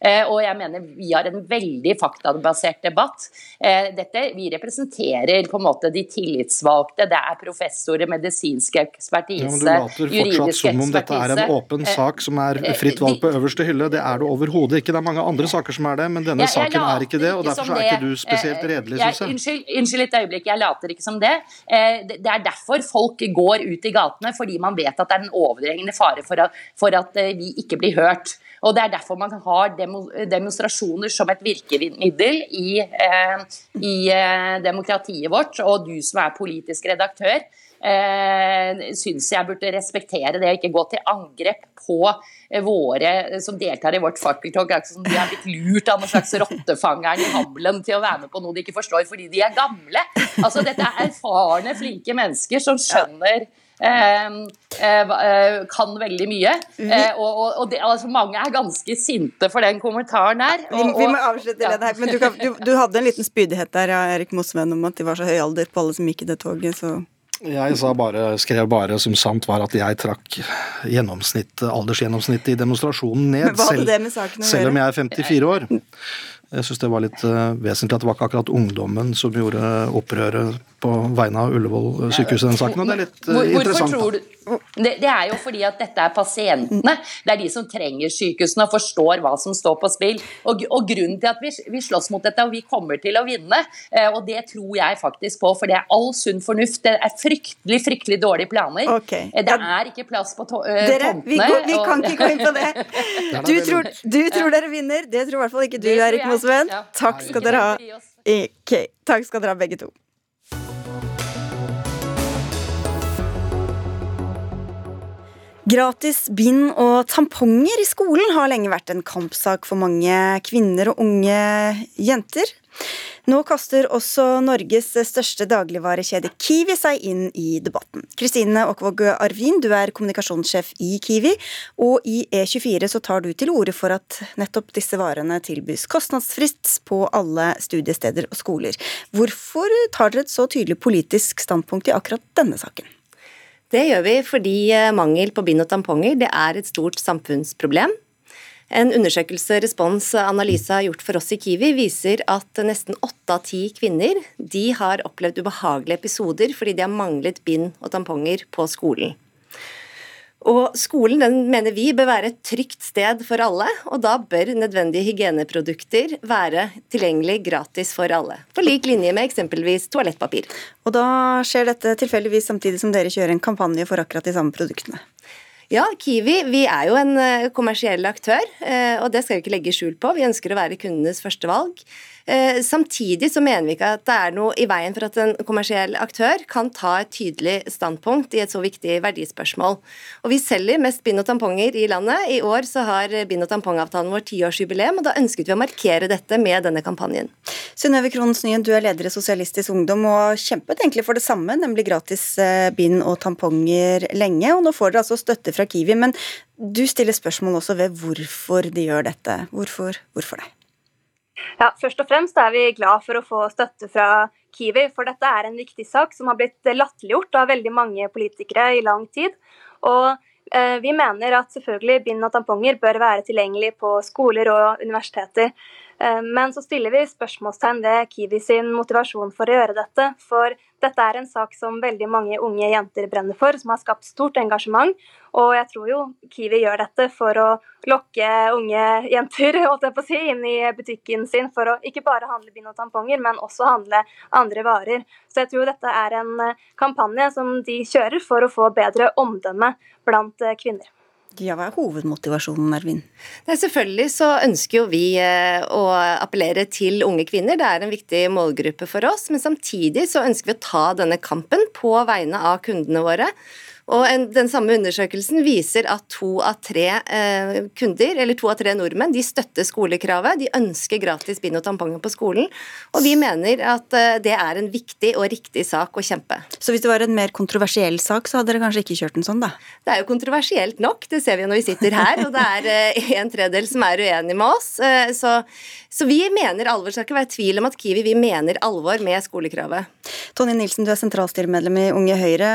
[SPEAKER 10] Eh, og jeg mener vi har en veldig faktabasert debatt. Eh, dette, vi representerer på en måte de tillitsvalgte, det er professorer, medisinsk ekspertise, juridisk ekspertise.
[SPEAKER 9] Du later fortsatt som om dette er en åpen eh, sak som er fritt valg på øverste hylle. Det er det overhodet ikke. Det er mange andre saker som er det, men denne saken er ikke det. og Derfor er ikke du spesielt redelig, syns jeg.
[SPEAKER 10] Unnskyld, unnskyld et øyeblikk, jeg later ikke som det. Det er derfor folk går ut i gatene, fordi man vet at det er en overhengende fare for at, for at vi ikke blir hørt. Og Det er derfor man har demonstrasjoner som et virkemiddel i, eh, i eh, demokratiet vårt. Og du som er politisk redaktør, eh, syns jeg burde respektere det, og ikke gå til angrep på eh, våre som deltar i vårt fakkeltog. Som de er blitt lurt av noen slags rottefangeren i Hamlen til å være med på noe de ikke forstår fordi de er gamle. Altså Dette er erfarne, flinke mennesker som skjønner eh, eh, kan veldig mye. Mhm. Eh, og, og, og det, altså, mange er ganske sinte for den kommentaren der.
[SPEAKER 2] Og, vi, vi, må avslutte det her, men du, kan, du, du, hadde en liten spydighet der, ja, Erik Mosven, om at de var så høy alder på alle som gikk i det toget. så...
[SPEAKER 9] Jeg bare, skrev bare som sant var at jeg trakk aldersgjennomsnittet i demonstrasjonen ned, selv, selv om jeg er 54 år. Jeg syns det var litt uh, vesentlig at det var ikke akkurat ungdommen som gjorde opprøret på vegne av Ullevål sykehus i den saken. og det er litt Hvor, interessant.
[SPEAKER 10] Tror du, det, det, er jo fordi at dette er pasientene. Det er de som trenger sykehusene og forstår hva som står på spill. Og, og grunnen til at vi, vi, slåss mot dette, og vi kommer til å vinne, uh, og det tror jeg faktisk på, for det er all sunn fornuft. Det er fryktelig, fryktelig dårlige planer.
[SPEAKER 2] Okay.
[SPEAKER 10] Det er ikke plass på to,
[SPEAKER 2] Dere, tomtene. Vi, går, vi kan ikke gå inn på det. (laughs) Du tror, du tror dere vinner, det tror i hvert fall ikke du, Erik Mosveen. Takk skal dere ha. Okay. Takk skal dere ha, begge to. Gratis bind og tamponger i skolen har lenge vært en kampsak for mange kvinner og unge jenter. Nå kaster også Norges største dagligvarekjede Kiwi seg inn i debatten. Kristine Aakvåg Arvin, du er kommunikasjonssjef i Kiwi, og i E24 så tar du til orde for at nettopp disse varene tilbys kostnadsfritt på alle studiesteder og skoler. Hvorfor tar dere et så tydelig politisk standpunkt i akkurat denne saken?
[SPEAKER 11] Det gjør vi fordi eh, mangel på bind og tamponger det er et stort samfunnsproblem. En undersøkelse Respons Analyse har gjort for oss i Kiwi, viser at nesten åtte av ti kvinner de har opplevd ubehagelige episoder fordi de har manglet bind og tamponger på skolen. Og skolen den mener vi bør være et trygt sted for alle, og da bør nødvendige hygieneprodukter være tilgjengelig gratis for alle. På lik linje med eksempelvis toalettpapir.
[SPEAKER 2] Og da skjer dette tilfeldigvis samtidig som dere kjører en kampanje for akkurat de samme produktene?
[SPEAKER 11] Ja, Kiwi vi er jo en eh, kommersiell aktør, eh, og det skal vi ikke legge skjul på. Vi ønsker å være kundenes første valg. Eh, samtidig så mener vi ikke at det er noe i veien for at en kommersiell aktør kan ta et tydelig standpunkt i et så viktig verdispørsmål. Og Vi selger mest bind og tamponger i landet. I år så har bind- og tampongavtalen vår tiårsjubileum, og da ønsket vi å markere dette med denne kampanjen.
[SPEAKER 2] Synnøve Krohns Nyen, du er leder i Sosialistisk Ungdom og kjempet egentlig for det samme, nemlig gratis eh, bind og tamponger lenge. Og nå får dere altså støtte fra Kiwi, men du stiller spørsmål også ved hvorfor de gjør dette. Hvorfor, hvorfor det?
[SPEAKER 12] Ja, Først og fremst er vi glad for å få støtte fra Kiwi, for dette er en viktig sak som har blitt latterliggjort av veldig mange politikere i lang tid. Og eh, vi mener at selvfølgelig bind og tamponger bør være tilgjengelig på skoler og universiteter. Eh, men så stiller vi spørsmålstegn ved Kiwi sin motivasjon for å gjøre dette. For dette er en sak som veldig mange unge jenter brenner for, som har skapt stort engasjement. Og jeg tror jo Kiwi gjør dette for å lokke unge jenter si, inn i butikken sin for å ikke bare handle bind og tamponger, men også handle andre varer. Så jeg tror dette er en eh, kampanje som de kjører for å få bedre omdømme blant eh, kvinner.
[SPEAKER 2] Ja, Hva er hovedmotivasjonen, Ervin?
[SPEAKER 11] Nei, selvfølgelig så ønsker jo vi eh, å appellere til unge kvinner. Det er en viktig målgruppe for oss. Men samtidig så ønsker vi å ta denne kampen på vegne av kundene våre. Og en, Den samme undersøkelsen viser at to av tre eh, kunder, eller to av tre nordmenn de støtter skolekravet. De ønsker gratis bind og tamponger på skolen. Og vi mener at eh, det er en viktig og riktig sak å kjempe.
[SPEAKER 2] Så hvis det var en mer kontroversiell sak, så hadde dere kanskje ikke kjørt den sånn, da?
[SPEAKER 11] Det er jo kontroversielt nok, det ser vi jo når vi sitter her. Og det er eh, en tredel som er uenig med oss. Eh, så, så, vi mener alvor. Skal ikke være tvil om at Kiwi vi mener alvor med skolekravet.
[SPEAKER 2] Tonje Nilsen, du er sentralstyremedlem i Unge Høyre.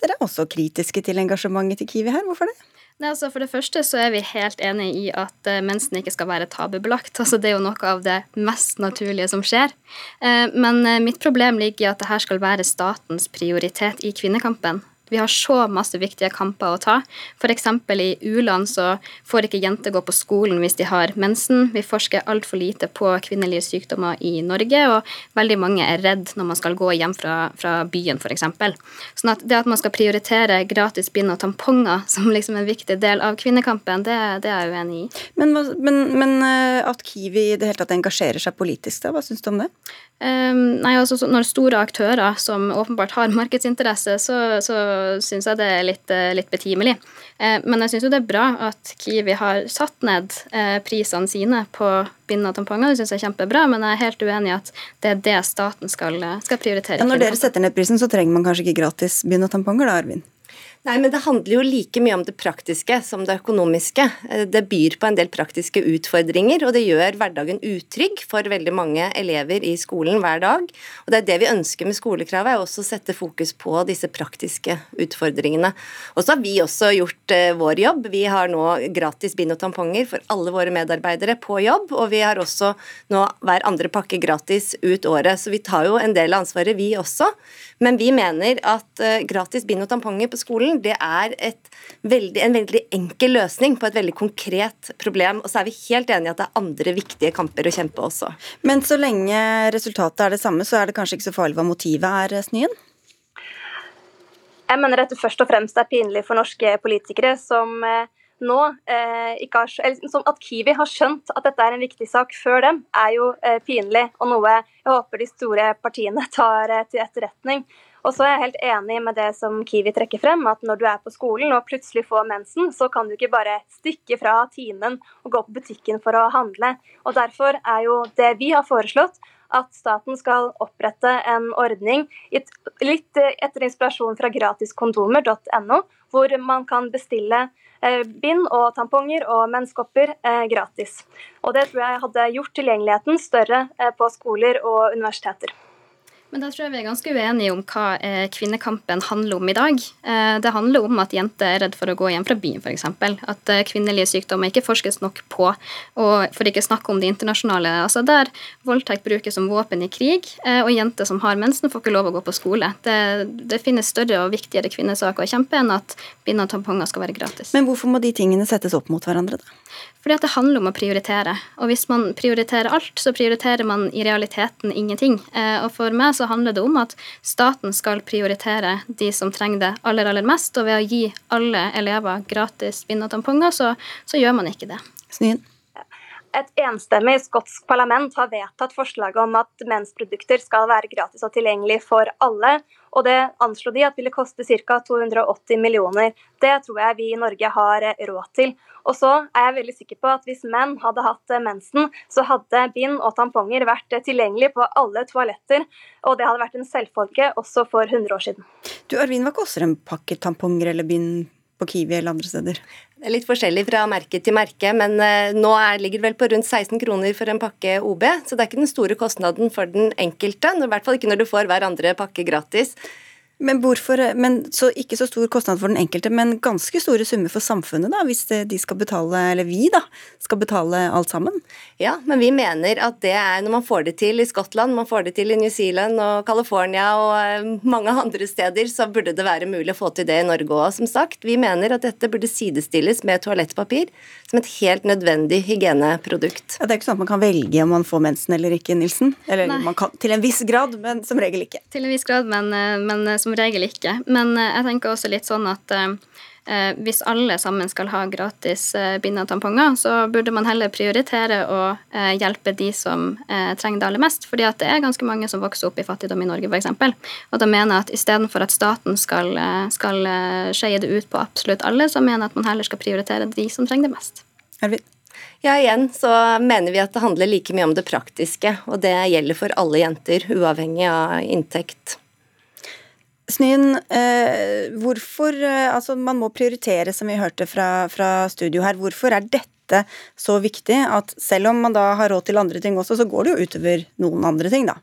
[SPEAKER 2] Dere er også kritiske kritiske til engasjementet til Kiwi her. Hvorfor det?
[SPEAKER 13] Nei, altså For det første så er vi helt enig i at uh, mensen ikke skal være tabubelagt. Altså Det er jo noe av det mest naturlige som skjer. Uh, men uh, mitt problem ligger i at det her skal være statens prioritet i kvinnekampen. Vi har så masse viktige kamper å ta. F.eks. i u-land så får ikke jenter gå på skolen hvis de har mensen. Vi forsker altfor lite på kvinnelige sykdommer i Norge, og veldig mange er redd når man skal gå hjem fra, fra byen, f.eks. Sånn at det at man skal prioritere gratis bind og tamponger som liksom en viktig del av kvinnekampen, det, det er jeg uenig i.
[SPEAKER 2] Men, men, men, eh, at Kiwi i det hele tatt engasjerer seg politisk, da, hva syns du om det?
[SPEAKER 13] Um, nei, altså Når store aktører som åpenbart har markedsinteresse, så, så syns jeg det er litt, eh, litt betimelig. Uh, men jeg syns jo det er bra at Kiwi har satt ned uh, prisene sine på bind og tamponger. Det syns jeg er kjempebra, men jeg er helt uenig i at det er det staten skal, skal prioritere.
[SPEAKER 2] Ja, når dere setter ned prisen, så trenger man kanskje ikke gratis bind og tamponger da, Arvin?
[SPEAKER 11] Nei, men Det handler jo like mye om det praktiske som det økonomiske. Eh, det byr på en del praktiske utfordringer, og det gjør hverdagen utrygg for veldig mange elever i skolen hver dag. Og Det er det vi ønsker med skolekravet, er også å sette fokus på disse praktiske utfordringene. Og så har vi også gjort eh, vår jobb. Vi har nå gratis bind og tamponger for alle våre medarbeidere på jobb, og vi har også nå hver andre pakke gratis ut året. Så vi tar jo en del av ansvaret, vi også. Men vi mener at uh, gratis bind og tamponger på skolen det er veldig, en veldig enkel løsning på et veldig konkret problem. Og så er vi helt enige i at det er andre viktige kamper å kjempe også.
[SPEAKER 2] Men så lenge resultatet er det samme, så er det kanskje ikke så farlig hva motivet er, Snyen?
[SPEAKER 12] Jeg mener dette først og fremst er pinlig for norske politikere som uh, nå eh, ikke har, eller, At Kiwi har skjønt at dette er en viktig sak før dem, er jo eh, pinlig, og noe jeg håper de store partiene (laughs) tar eh, til etterretning. Og så er jeg helt enig med det som Kiwi trekker frem, at når du er på skolen og plutselig får mensen, så kan du ikke bare stikke fra timen og gå på butikken for å handle. Og Derfor er jo det vi har foreslått, at staten skal opprette en ordning litt etter inspirasjon fra gratiskondomer.no, hvor man kan bestille Eh, bind og tamponger og menskopper eh, gratis. Og det tror jeg hadde gjort tilgjengeligheten større eh, på skoler og universiteter.
[SPEAKER 13] Men da tror jeg vi er ganske uenige om hva eh, kvinnekampen handler om i dag. Eh, det handler om at jenter er redd for å gå hjem fra byen, f.eks. At eh, kvinnelige sykdommer ikke forskes nok på. Og for ikke snakke om det internasjonale. altså Der voldtekt brukes som våpen i krig, og jenter som har mensen, får ikke lov å gå på skole. Det, det finnes større og viktigere kvinnesaker å kjempe enn at bind og tamponger skal være gratis.
[SPEAKER 2] Men hvorfor må de tingene settes opp mot hverandre, da?
[SPEAKER 13] Fordi at det handler om å prioritere. Og hvis man prioriterer alt, så prioriterer man i realiteten ingenting. Og for meg så handler det om at staten skal prioritere de som trenger det aller, aller mest. Og ved å gi alle elever gratis bind og tamponger, så, så gjør man ikke det.
[SPEAKER 2] Snyen.
[SPEAKER 12] Et enstemmig skotsk parlament har vedtatt forslaget om at mensprodukter skal være gratis og tilgjengelig for alle. Og det anslo de at ville koste ca. 280 millioner. Det tror jeg vi i Norge har råd til. Og så er jeg veldig sikker på at hvis menn hadde hatt mensen, så hadde bind og tamponger vært tilgjengelig på alle toaletter. Og det hadde vært en selvfølge også for 100 år siden.
[SPEAKER 2] Du Arvin, hva koster en pakke tamponger eller bind på Kiwi eller andre steder?
[SPEAKER 11] Det er litt forskjellig fra merke til merke, men eh, nå er, ligger det vel på rundt 16 kroner for en pakke OB. Så det er ikke den store kostnaden for den enkelte. I hvert fall ikke når du får hver andre pakke gratis.
[SPEAKER 2] Men, hvorfor, men så ikke så stor kostnad for den enkelte, men ganske store summer for samfunnet, da, hvis de skal betale, eller vi da, skal betale alt sammen?
[SPEAKER 11] Ja, men vi mener at det er når man får det til i Skottland, man får det til i New Zealand og California og eh, mange andre steder, så burde det være mulig å få til det i Norge òg. Som sagt, vi mener at dette burde sidestilles med toalettpapir som et helt nødvendig hygieneprodukt.
[SPEAKER 2] Ja, det er ikke sånn at man kan velge om man får mensen eller ikke, Nilsen? Eller Nei. man kan til en viss grad, men som regel ikke.
[SPEAKER 13] Til en viss grad, men, eh, men som som regel ikke. Men eh, jeg tenker også litt sånn at eh, eh, hvis alle sammen skal ha gratis bind og tamponger, så burde man heller prioritere å hjelpe de som trenger det aller mest. fordi at det er ganske mange som vokser opp i fattigdom i Norge, f.eks. Og da mener jeg at istedenfor at staten skal, skal skeie det ut på absolutt alle, så mener jeg at man heller skal prioritere de som trenger det mest.
[SPEAKER 2] Arvid?
[SPEAKER 11] Ja, igjen så mener vi at det handler like mye om det praktiske, og det gjelder for alle jenter, uavhengig av inntekt.
[SPEAKER 2] Snyen, eh, hvorfor eh, Altså, man må prioritere, som vi hørte fra, fra, studio her. Hvorfor er dette så viktig at selv om man da har råd til andre ting også, så går det jo utover noen andre ting, da?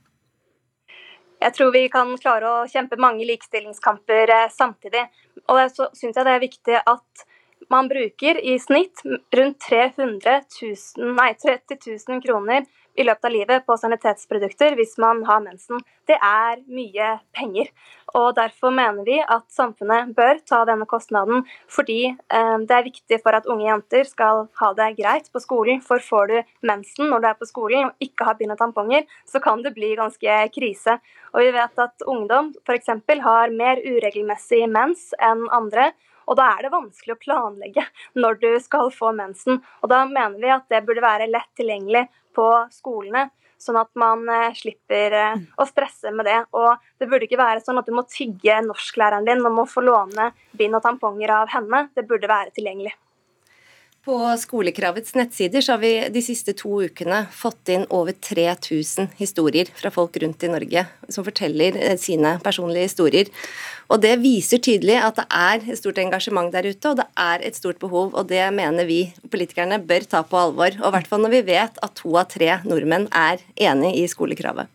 [SPEAKER 12] Jeg tror vi kan klare å kjempe mange likestillingskamper eh, samtidig. Og så syns jeg det er viktig at man bruker i snitt rundt 300 000, nei, 30 000 kroner i løpet av livet på sanitetsprodukter hvis man har mensen. Det er mye penger. og Derfor mener vi at samfunnet bør ta denne kostnaden, fordi eh, det er viktig for at unge jenter skal ha det greit på skolen. For får du mensen når du er på skolen og ikke har bind og tamponger, så kan det bli ganske krise. Og vi vet at ungdom f.eks. har mer uregelmessig mens enn andre. Og da er det vanskelig å planlegge når du skal få mensen. Og da mener vi at det burde være lett tilgjengelig på skolene. Sånn at man eh, slipper eh, å stresse med det. Og det burde ikke være sånn at du må tigge norsklæreren din om å få låne bind og tamponger av henne. Det burde være tilgjengelig.
[SPEAKER 11] På Skolekravets nettsider så har vi de siste to ukene fått inn over 3000 historier fra folk rundt i Norge som forteller eh, sine personlige historier. Og Det viser tydelig at det er et stort engasjement der ute, og det er et stort behov. og Det mener vi politikerne bør ta på alvor. Og i hvert fall når vi vet at to av tre nordmenn er enig i skolekravet.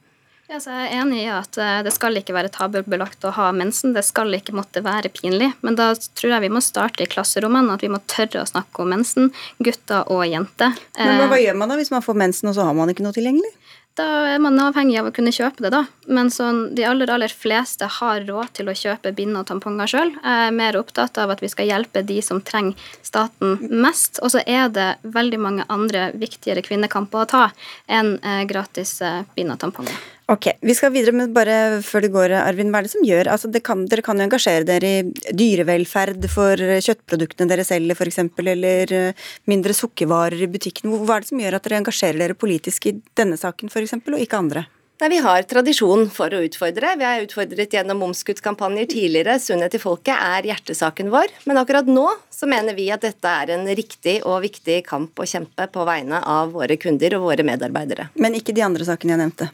[SPEAKER 13] Jeg er enig i at eh, det skal ikke være tabubelagt å ha mensen. Det skal ikke måtte være pinlig. Men da tror jeg vi må starte i klasserommene, at vi må tørre å snakke om mensen, gutter og jenter.
[SPEAKER 2] Men hva gjør man da hvis man får mensen og så har man ikke noe tilgjengelig?
[SPEAKER 13] Da er man avhengig av å kunne kjøpe det, da. Men sånn, de aller aller fleste har råd til å kjøpe bind og tamponger sjøl. Jeg er mer opptatt av at vi skal hjelpe de som trenger staten mest. Og så er det veldig mange andre viktigere kvinnekamper å ta enn eh, gratis eh, bind og tamponger.
[SPEAKER 2] Ok, Vi skal videre, men bare før det går, Arvin, hva er det som gjør altså kan, Dere kan jo engasjere dere i dyrevelferd for kjøttproduktene dere selger f.eks., eller eh, mindre sukkervarer i butikken. Hva er det som gjør at dere engasjerer dere politisk i denne saken f.eks., og ikke andre?
[SPEAKER 11] Nei, Vi har tradisjon for å utfordre. Vi har utfordret gjennom momskuttkampanjer tidligere. Sunnhet i folket er hjertesaken vår. Men akkurat nå så mener vi at dette er en riktig og viktig kamp å kjempe på vegne av våre kunder og våre medarbeidere.
[SPEAKER 2] Men ikke de andre sakene jeg nevnte?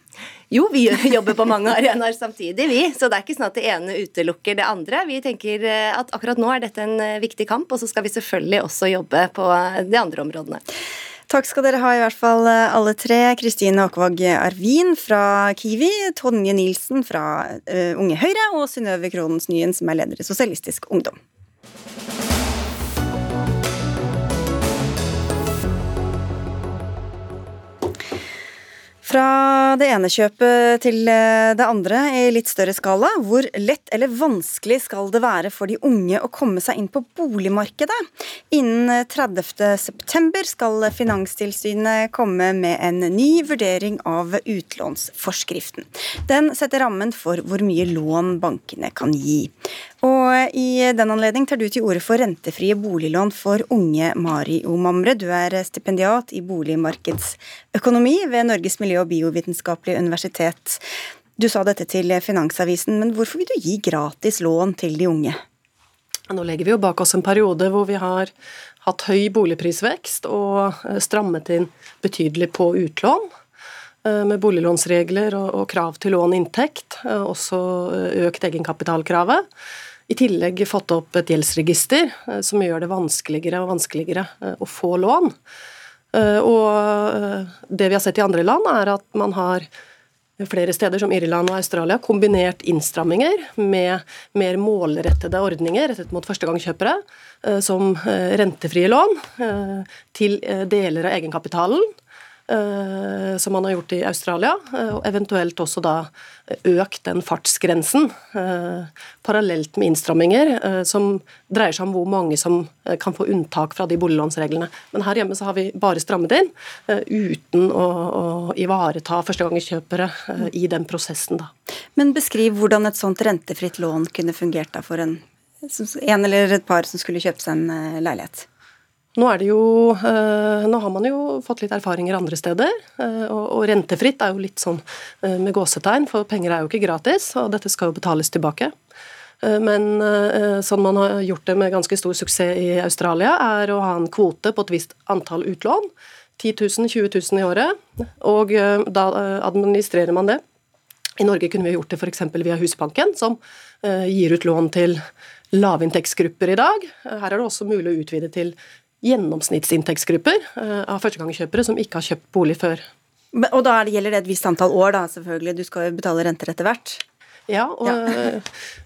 [SPEAKER 11] Jo, vi (laughs) jobber på mange arenaer samtidig, vi. Så det er ikke sånn at det ene utelukker det andre. Vi tenker eh, at akkurat nå er dette en eh, viktig kamp, og så skal vi selvfølgelig også jobbe på de andre områdene.
[SPEAKER 2] Takk skal dere ha, i hvert fall eh, alle tre. Kristine Åkvåg Arvin fra Kiwi, Tonje Nilsen fra uh, Unge Høyre og Synnøve Kronens Nyen, som er leder i Sosialistisk Ungdom. Fra det ene kjøpet til eh, det andre i litt større skala. Hvor lett eller vanskelig skal det være for de unge å komme seg inn på boligmarkedet? Innen 30.9 skal Finanstilsynet komme med en ny vurdering av utlånsforskriften. Den setter rammen for hvor mye lån bankene kan gi. Og I den anledning tar du til orde for rentefrie boliglån for unge Mari Omamre. Du er stipendiat i boligmarkedsøkonomi ved Norges miljø- og biovitenskapelige universitet. Du sa dette til Finansavisen, men hvorfor vil du gi gratis lån til de unge?
[SPEAKER 14] Nå legger vi jo bak oss en periode hvor vi har hatt høy boligprisvekst og eh, strammet inn betydelig på utlån eh, med boliglånsregler og krav til lån inntekt, eh, også økt egenkapitalkravet i tillegg fått opp et gjeldsregister som gjør det vanskeligere og vanskeligere å få lån. Eh, og det vi har sett i andre land, er at man har flere steder som Irland og Australia kombinert innstramminger med mer målrettede ordninger rettet mot førstegangskjøpere, som rentefrie lån til deler av egenkapitalen. Eh, som man har gjort i Australia, eh, og eventuelt også da økt den fartsgrensen eh, parallelt med innstramminger som dreier seg om hvor mange som kan få unntak fra de boliglånsreglene. Men her hjemme så har vi bare strammet inn uten å, å ivareta førstegangskjøpere i den prosessen. Da.
[SPEAKER 2] Men beskriv hvordan et sånt rentefritt lån kunne fungert da for en, en eller et par som skulle kjøpe seg en leilighet?
[SPEAKER 14] Nå, jo, eh, nå, har man jo fått litt erfaringer andre steder, eh, og, rentefritt er jo litt sånn eh, med gåsetegn, for penger er jo ikke gratis, og dette skal jo betales tilbake. Men sånn man har gjort det med ganske stor suksess i Australia, er å ha en kvote på et visst antall utlån. 10 000, 20 000 i året, og da administrerer man det. I Norge kunne vi gjort det f.eks. via Husbanken, som gir ut lån til lavinntektsgrupper i dag. Her er det også mulig å utvide til gjennomsnittsinntektsgrupper eh, av førstegangskjøpere som ikke har kjøpt bolig før.
[SPEAKER 2] Og da gjelder det et visst antall år, da, selvfølgelig. Du skal jo betale renter etter hvert.
[SPEAKER 14] Ja, og ja.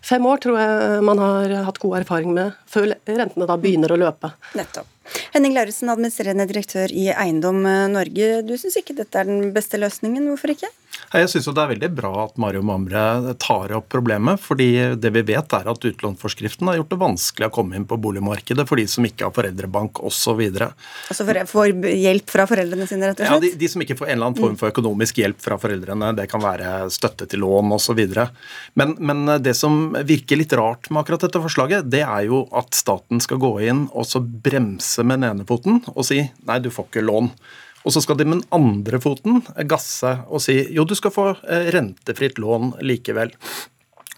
[SPEAKER 14] fem år tror jeg man har hatt god erfaring med før rentene da begynner å løpe.
[SPEAKER 2] Nettopp. Henning Lauritzen, administrerende direktør i Eiendom Norge. Du syns ikke dette er den beste løsningen, hvorfor ikke?
[SPEAKER 15] Jeg syns det er veldig bra at Mario Mamre tar opp problemet. fordi det vi vet er at utlånsforskriften har gjort det vanskelig å komme inn på boligmarkedet for de som ikke har foreldrebank osv.
[SPEAKER 2] Altså for, for hjelp fra foreldrene sine, rett og slett?
[SPEAKER 15] Ja, de, de, som ikke får en eller annen form for økonomisk hjelp fra foreldrene. Det kan være støtte til lån osv. Men, men det som virker litt rart med akkurat dette forslaget, det er jo at staten skal gå inn og så bremse med den ene foten og si nei, du får ikke lån. Og så skal de med den andre foten gasse og si jo, du skal få eh, rentefritt lån likevel.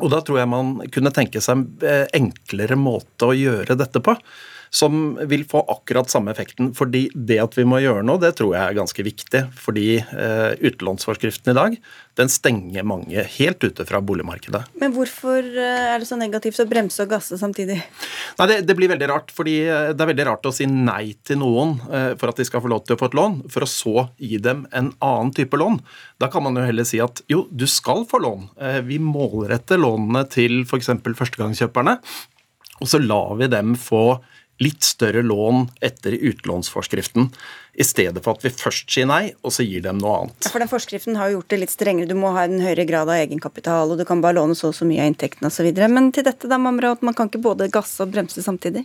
[SPEAKER 15] Og da tror jeg man kunne tenke seg en eh, enklere måte å gjøre dette på som vil få akkurat samme effekten. Fordi det at vi må gjøre noe, det tror jeg er ganske viktig. Fordi eh, utlånsforskriften i dag den stenger mange helt ute fra boligmarkedet.
[SPEAKER 2] Men hvorfor eh, er det så negativt å bremse og gasse samtidig?
[SPEAKER 15] Nei, det, det, blir veldig rart. fordi eh, Det er veldig rart å si nei til noen eh, for at de skal få lov til å få et lån, for å så gi dem en annen type lån. Da kan man jo heller si at jo, du skal få lån. Vi målretter lånene til f.eks. førstegangskjøperne, og så lar vi dem få litt større lån etter utlånsforskriften, i stedet for at vi først sier nei, og så gir dem noe annet.
[SPEAKER 2] Ja, for den Forskriften har jo gjort det litt strengere. Du må ha en høyere grad av egenkapital, og du kan bare låne så og så mye av inntektene osv. Men til dette, da, Mamra, at man kan ikke både gasse og bremse samtidig?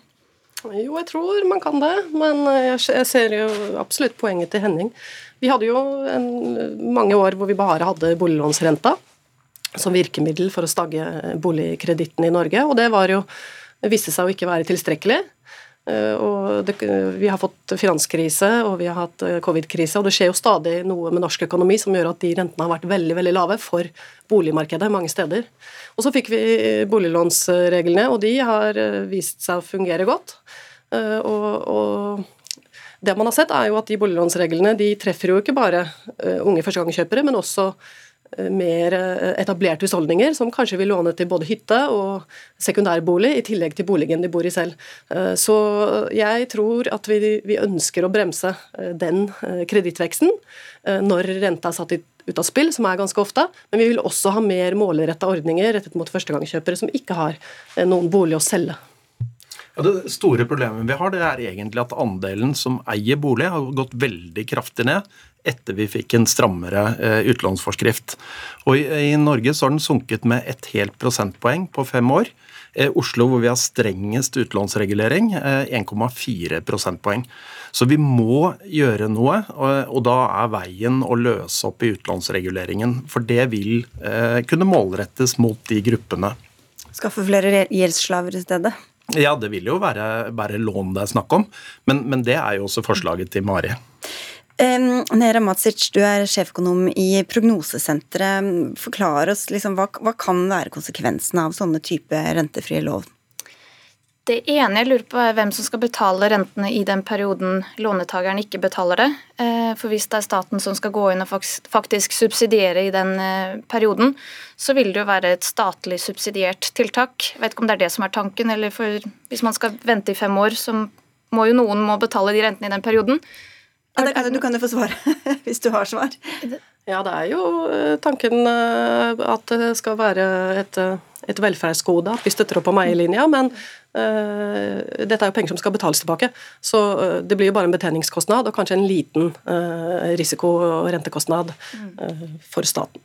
[SPEAKER 14] Jo, jeg tror man kan det, men jeg ser jo absolutt poenget til Henning. Vi hadde jo en, mange år hvor vi bare hadde boliglånsrenta som virkemiddel for å stagge boligkreditten i Norge, og det var jo viste seg å ikke være tilstrekkelig. Eh, og det, vi har fått finanskrise og vi har hatt eh, covid-krise, og det skjer jo stadig noe med norsk økonomi som gjør at de rentene har vært veldig veldig lave for boligmarkedet mange steder. Og Så fikk vi boliglånsreglene, og de har eh, vist seg å fungere godt. Og, og det man har sett, er jo at de boliglånsreglene de treffer jo ikke bare unge førstegangskjøpere, men også Eh, mer eh, etablerte husholdninger som kanskje vil låne til både hytte og sekundærbolig, i tillegg til boligen de bor i selv. Eh, så jeg tror at vi, vi ønsker å bremse den kredittveksten når renta er satt ut av spill, som er ganske ofte, men vi vil også ha mer målretta ordninger rettet mot førstegangskjøpere som ikke har noen bolig å selge.
[SPEAKER 15] Ja, det store problemet vi har, det er egentlig at andelen som eier bolig, har gått veldig kraftig ned etter vi fikk en strammere eh, utlånsforskrift. Og i, Norge så har den sunket med et helt prosentpoeng på fem år. Eh, Oslo, hvor vi har strengest utlånsregulering, eh, 1,4 prosentpoeng. Så vi må gjøre noe, og, da er veien å løse opp i utlånsreguleringen. For det vil eh, kunne målrettes mot de gruppene.
[SPEAKER 2] Skaffe flere gjeldsslaver i stedet?
[SPEAKER 15] Ja, det vil jo være, være lån det er snakk om, men, men det er jo også forslaget til Mari.
[SPEAKER 2] Nera Matsic, du er sjeføkonom i Prognosesenteret. Forklar oss liksom, hva, hva kan være konsekvensene av sånne type rentefrie lån?
[SPEAKER 16] Det ene jeg lurer på er hvem som skal betale rentene i den perioden lånetakeren ikke betaler det. Eh, for hvis det er staten som skal gå inn og faktisk subsidiere i den eh, perioden, så vil det jo være et statlig subsidiert tiltak. Jeg vet ikke om det er det som er tanken, eller for hvis man skal vente i fem år, så må jo noen må betale de rentene i den perioden.
[SPEAKER 2] Ja, kan, du kan jo få svar, (laughs) hvis du har svar.
[SPEAKER 14] Ja, det er jo eh, tanken at det skal være et, et velferdsgode, at vi støtter opp om eierlinja. Men uh, dette er jo penger som skal betales tilbake, så uh, det blir jo bare en betjeningskostnad og kanskje en liten uh, risiko- og rentekostnad for staten.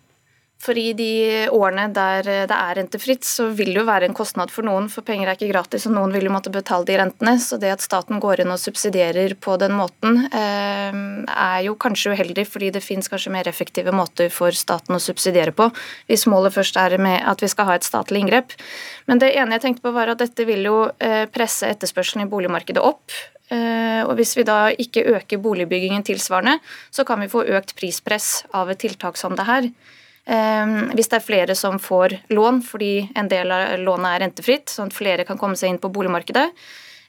[SPEAKER 16] For i de årene der det er rentefritt, så vil det jo være en kostnad for noen, for penger er ikke gratis, og noen vil jo måtte betale de rentene. Så det at staten går inn og subsidierer på den måten, eh, er jo kanskje uheldig, fordi det fins kanskje mer effektive måter for staten å subsidiere på, hvis målet først er med at vi skal ha et statlig inngrep. Men det ene jeg tenkte på, var at dette vil jo eh, presse etterspørselen i boligmarkedet opp. Eh, og Hvis vi da ikke øker boligbyggingen tilsvarende, så kan vi få økt prispress av et tiltak som det her. Ehm, hvis det er flere som får lån fordi en del av lånet er rentefritt, sånn at flere kan komme seg inn på boligmarkedet,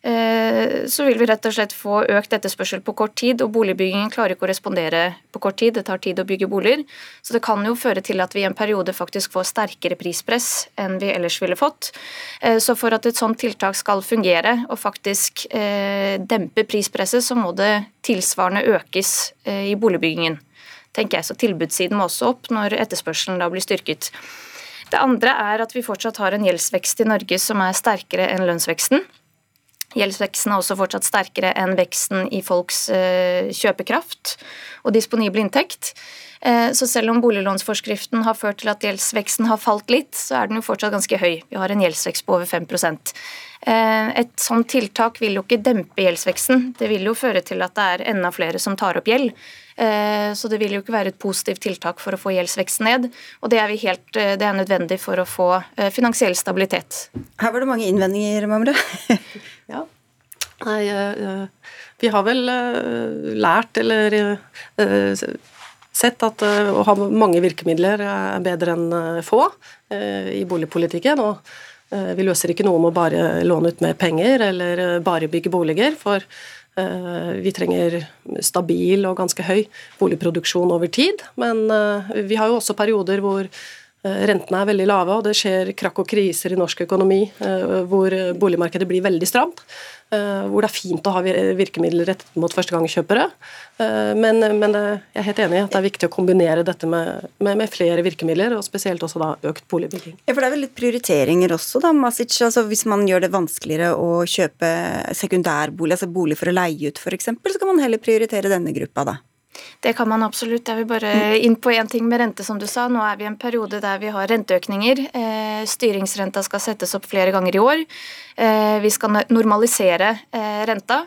[SPEAKER 16] eh, så vil vi rett og slett få økt etterspørsel på kort tid, og boligbyggingen klarer ikke å respondere på kort tid. Det tar tid å bygge boliger. Så det kan jo føre til at vi i en periode faktisk får sterkere prispress enn vi ellers ville fått. Eh, så for at et sånt tiltak skal fungere og faktisk eh, dempe prispresset, så må det tilsvarende økes i boligbyggingen tenker jeg. Så tilbudssiden må også opp når etterspørselen da blir styrket. Det andre er at vi fortsatt har en gjeldsvekst i Norge som er sterkere enn lønnsveksten. Gjeldsveksten er også fortsatt sterkere enn veksten i folks eh, kjøpekraft og disponibel inntekt. Eh, så selv om boliglånsforskriften har ført til at gjeldsveksten har falt litt, så er den jo fortsatt ganske høy. Vi har en gjeldsvekst på over 5 eh, Et sånt tiltak vil jo ikke dempe gjeldsveksten. Det vil jo føre til at det er enda flere som tar opp gjeld. Eh, så det vil jo ikke være et positivt tiltak for å få gjeldsveksten ned. Og det er, helt, det er nødvendig for å få finansiell stabilitet.
[SPEAKER 2] Her var det mange innvendinger, Mamre. (laughs)
[SPEAKER 14] ja. Nei, vi har vel lært, eller sett at eh, å ha mange virkemidler er bedre enn eh, få eh, i boligpolitikken. og vi løser ikke noe med å bare låne ut mer penger eller bare bygge boliger, for vi trenger stabil og ganske høy boligproduksjon over tid. Men vi har jo også perioder hvor rentene er veldig lave, og det skjer krakk og kriser i norsk økonomi hvor boligmarkedet blir veldig stramt. Eh, hvor det er fint å ha virkemidler rettet mot førstegangskjøpere. Eh, men, men, jeg er helt enig i at det er viktig å kombinere dette med, med, med, flere virkemidler, og spesielt også da økt boligbygging.
[SPEAKER 2] Ja, for Det er vel litt prioriteringer også, da, Masic. Altså, hvis man gjør det vanskeligere å kjøpe sekundærbolig, altså bolig for å leie ut f.eks., så kan man heller prioritere denne gruppa, da.
[SPEAKER 16] Det kan man absolutt. Jeg vil bare inn på én ting med rente, som du sa. Nå er vi i en periode der vi har renteøkninger. Eh, styringsrenta skal settes opp flere ganger i år. Eh, vi skal normalisere eh, renta.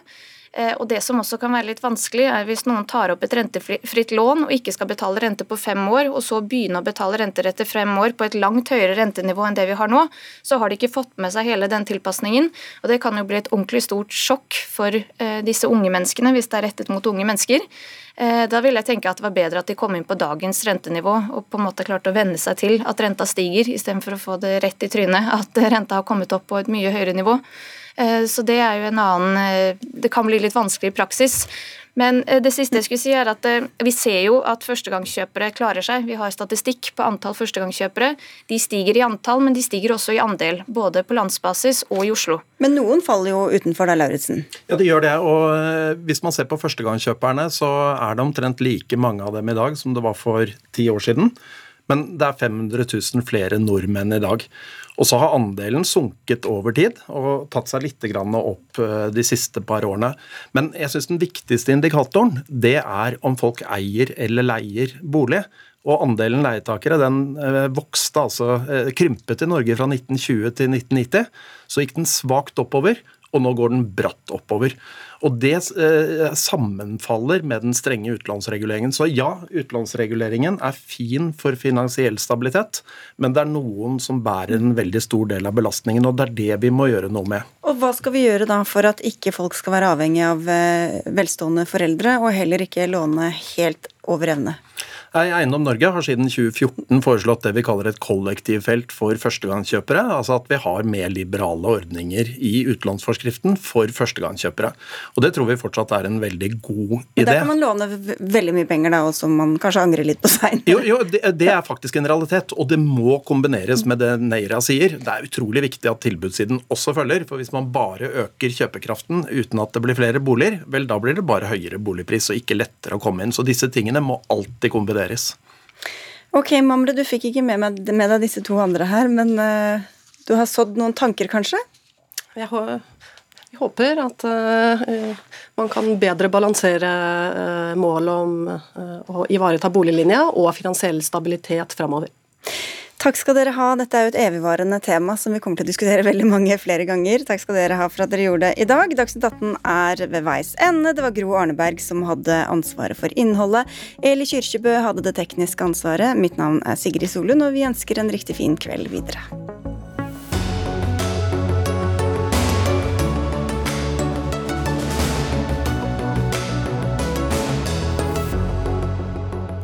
[SPEAKER 16] Eh, og Det som også kan være litt vanskelig, er hvis noen tar opp et rentefritt lån og ikke skal betale rente på fem år, og så begynne å betale renter etter fem år på et langt høyere rentenivå enn det vi har nå, så har de ikke fått med seg hele den tilpasningen. og Det kan jo bli et ordentlig stort sjokk for eh, disse unge menneskene, hvis det er rettet mot unge mennesker. Eh, da ville jeg tenke at det var bedre at de kom inn på dagens rentenivå og på en måte klarte å venne seg til at renta stiger, istedenfor å få det rett i trynet at renta har kommet opp på et mye høyere nivå. Eh, så det er jo en annen eh, Det kan bli litt vanskelig i praksis. Men eh, det siste jeg skulle si er at vi ser jo at førstegangskjøpere klarer seg. Vi har statistikk på antall førstegangskjøpere. De stiger i antall, men de stiger også i andel. Både på landsbasis og i Oslo.
[SPEAKER 2] Men noen faller jo utenfor da, Lauritzen?
[SPEAKER 15] Ja, det gjør det. Og hvis man ser på førstegangskjøperne, så er det omtrent like mange av dem i dag som det var for ti år siden. Men det er 500 000 flere nordmenn i dag. Og så har andelen sunket over tid og tatt seg litt opp eh, de siste par årene. Men jeg syns den viktigste indikatoren det er om folk eier eller leier bolig. Og andelen leietakere den eh, vokste, altså eh, krympet i Norge fra 1920 til 1990. Så gikk den svakt oppover, og nå går den bratt oppover. Og Det eh, sammenfaller med den strenge utlånsreguleringen. Så ja, utlånsreguleringen er fin for finansiell stabilitet, men det er noen som bærer en veldig stor del av belastningen, og det er det vi må gjøre noe med.
[SPEAKER 2] Og Hva skal vi gjøre da for at ikke folk skal være avhengig av eh, velstående foreldre, og heller ikke låne helt over evne?
[SPEAKER 15] Eiendom Norge har siden 2014 foreslått det vi kaller et kollektivfelt for førstegangskjøpere. Altså at vi har mer liberale ordninger i utlånsforskriften for førstegangskjøpere. Og det tror vi fortsatt er en veldig god idé.
[SPEAKER 2] Men Der kan man låne veldig mye penger da, også som man kanskje angrer litt på seinere.
[SPEAKER 15] Jo, jo det, det, er faktisk en realitet, og det må kombineres med det Neira sier. Det er utrolig viktig at tilbudssiden også følger. For hvis man bare øker kjøpekraften uten at det blir flere boliger, vel da blir det bare høyere boligpris og ikke lettere å komme inn. Så disse tingene må alltid kombineres.
[SPEAKER 2] Ok, Mamre, du fikk ikke med, med, med deg disse to andre her, men uh, du har sådd noen tanker, kanskje?
[SPEAKER 14] Jeg, jeg håper at uh, man kan bedre balansere uh, målet om å ivareta boliglinja og finansiell stabilitet framover.
[SPEAKER 2] Takk skal dere ha. Dette er jo et evigvarende tema som vi kommer til å diskutere veldig mange flere ganger. Takk skal dere ha for at dere gjorde det i dag. Dagsnytt 18 er ved veis ende. Det var Gro Arneberg som hadde ansvaret for innholdet. Eli Kyrkjebø hadde det tekniske ansvaret. Mitt navn er Sigrid Solund, og vi ønsker en riktig fin kveld videre.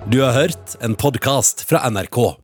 [SPEAKER 1] Du har hørt en podkast fra NRK.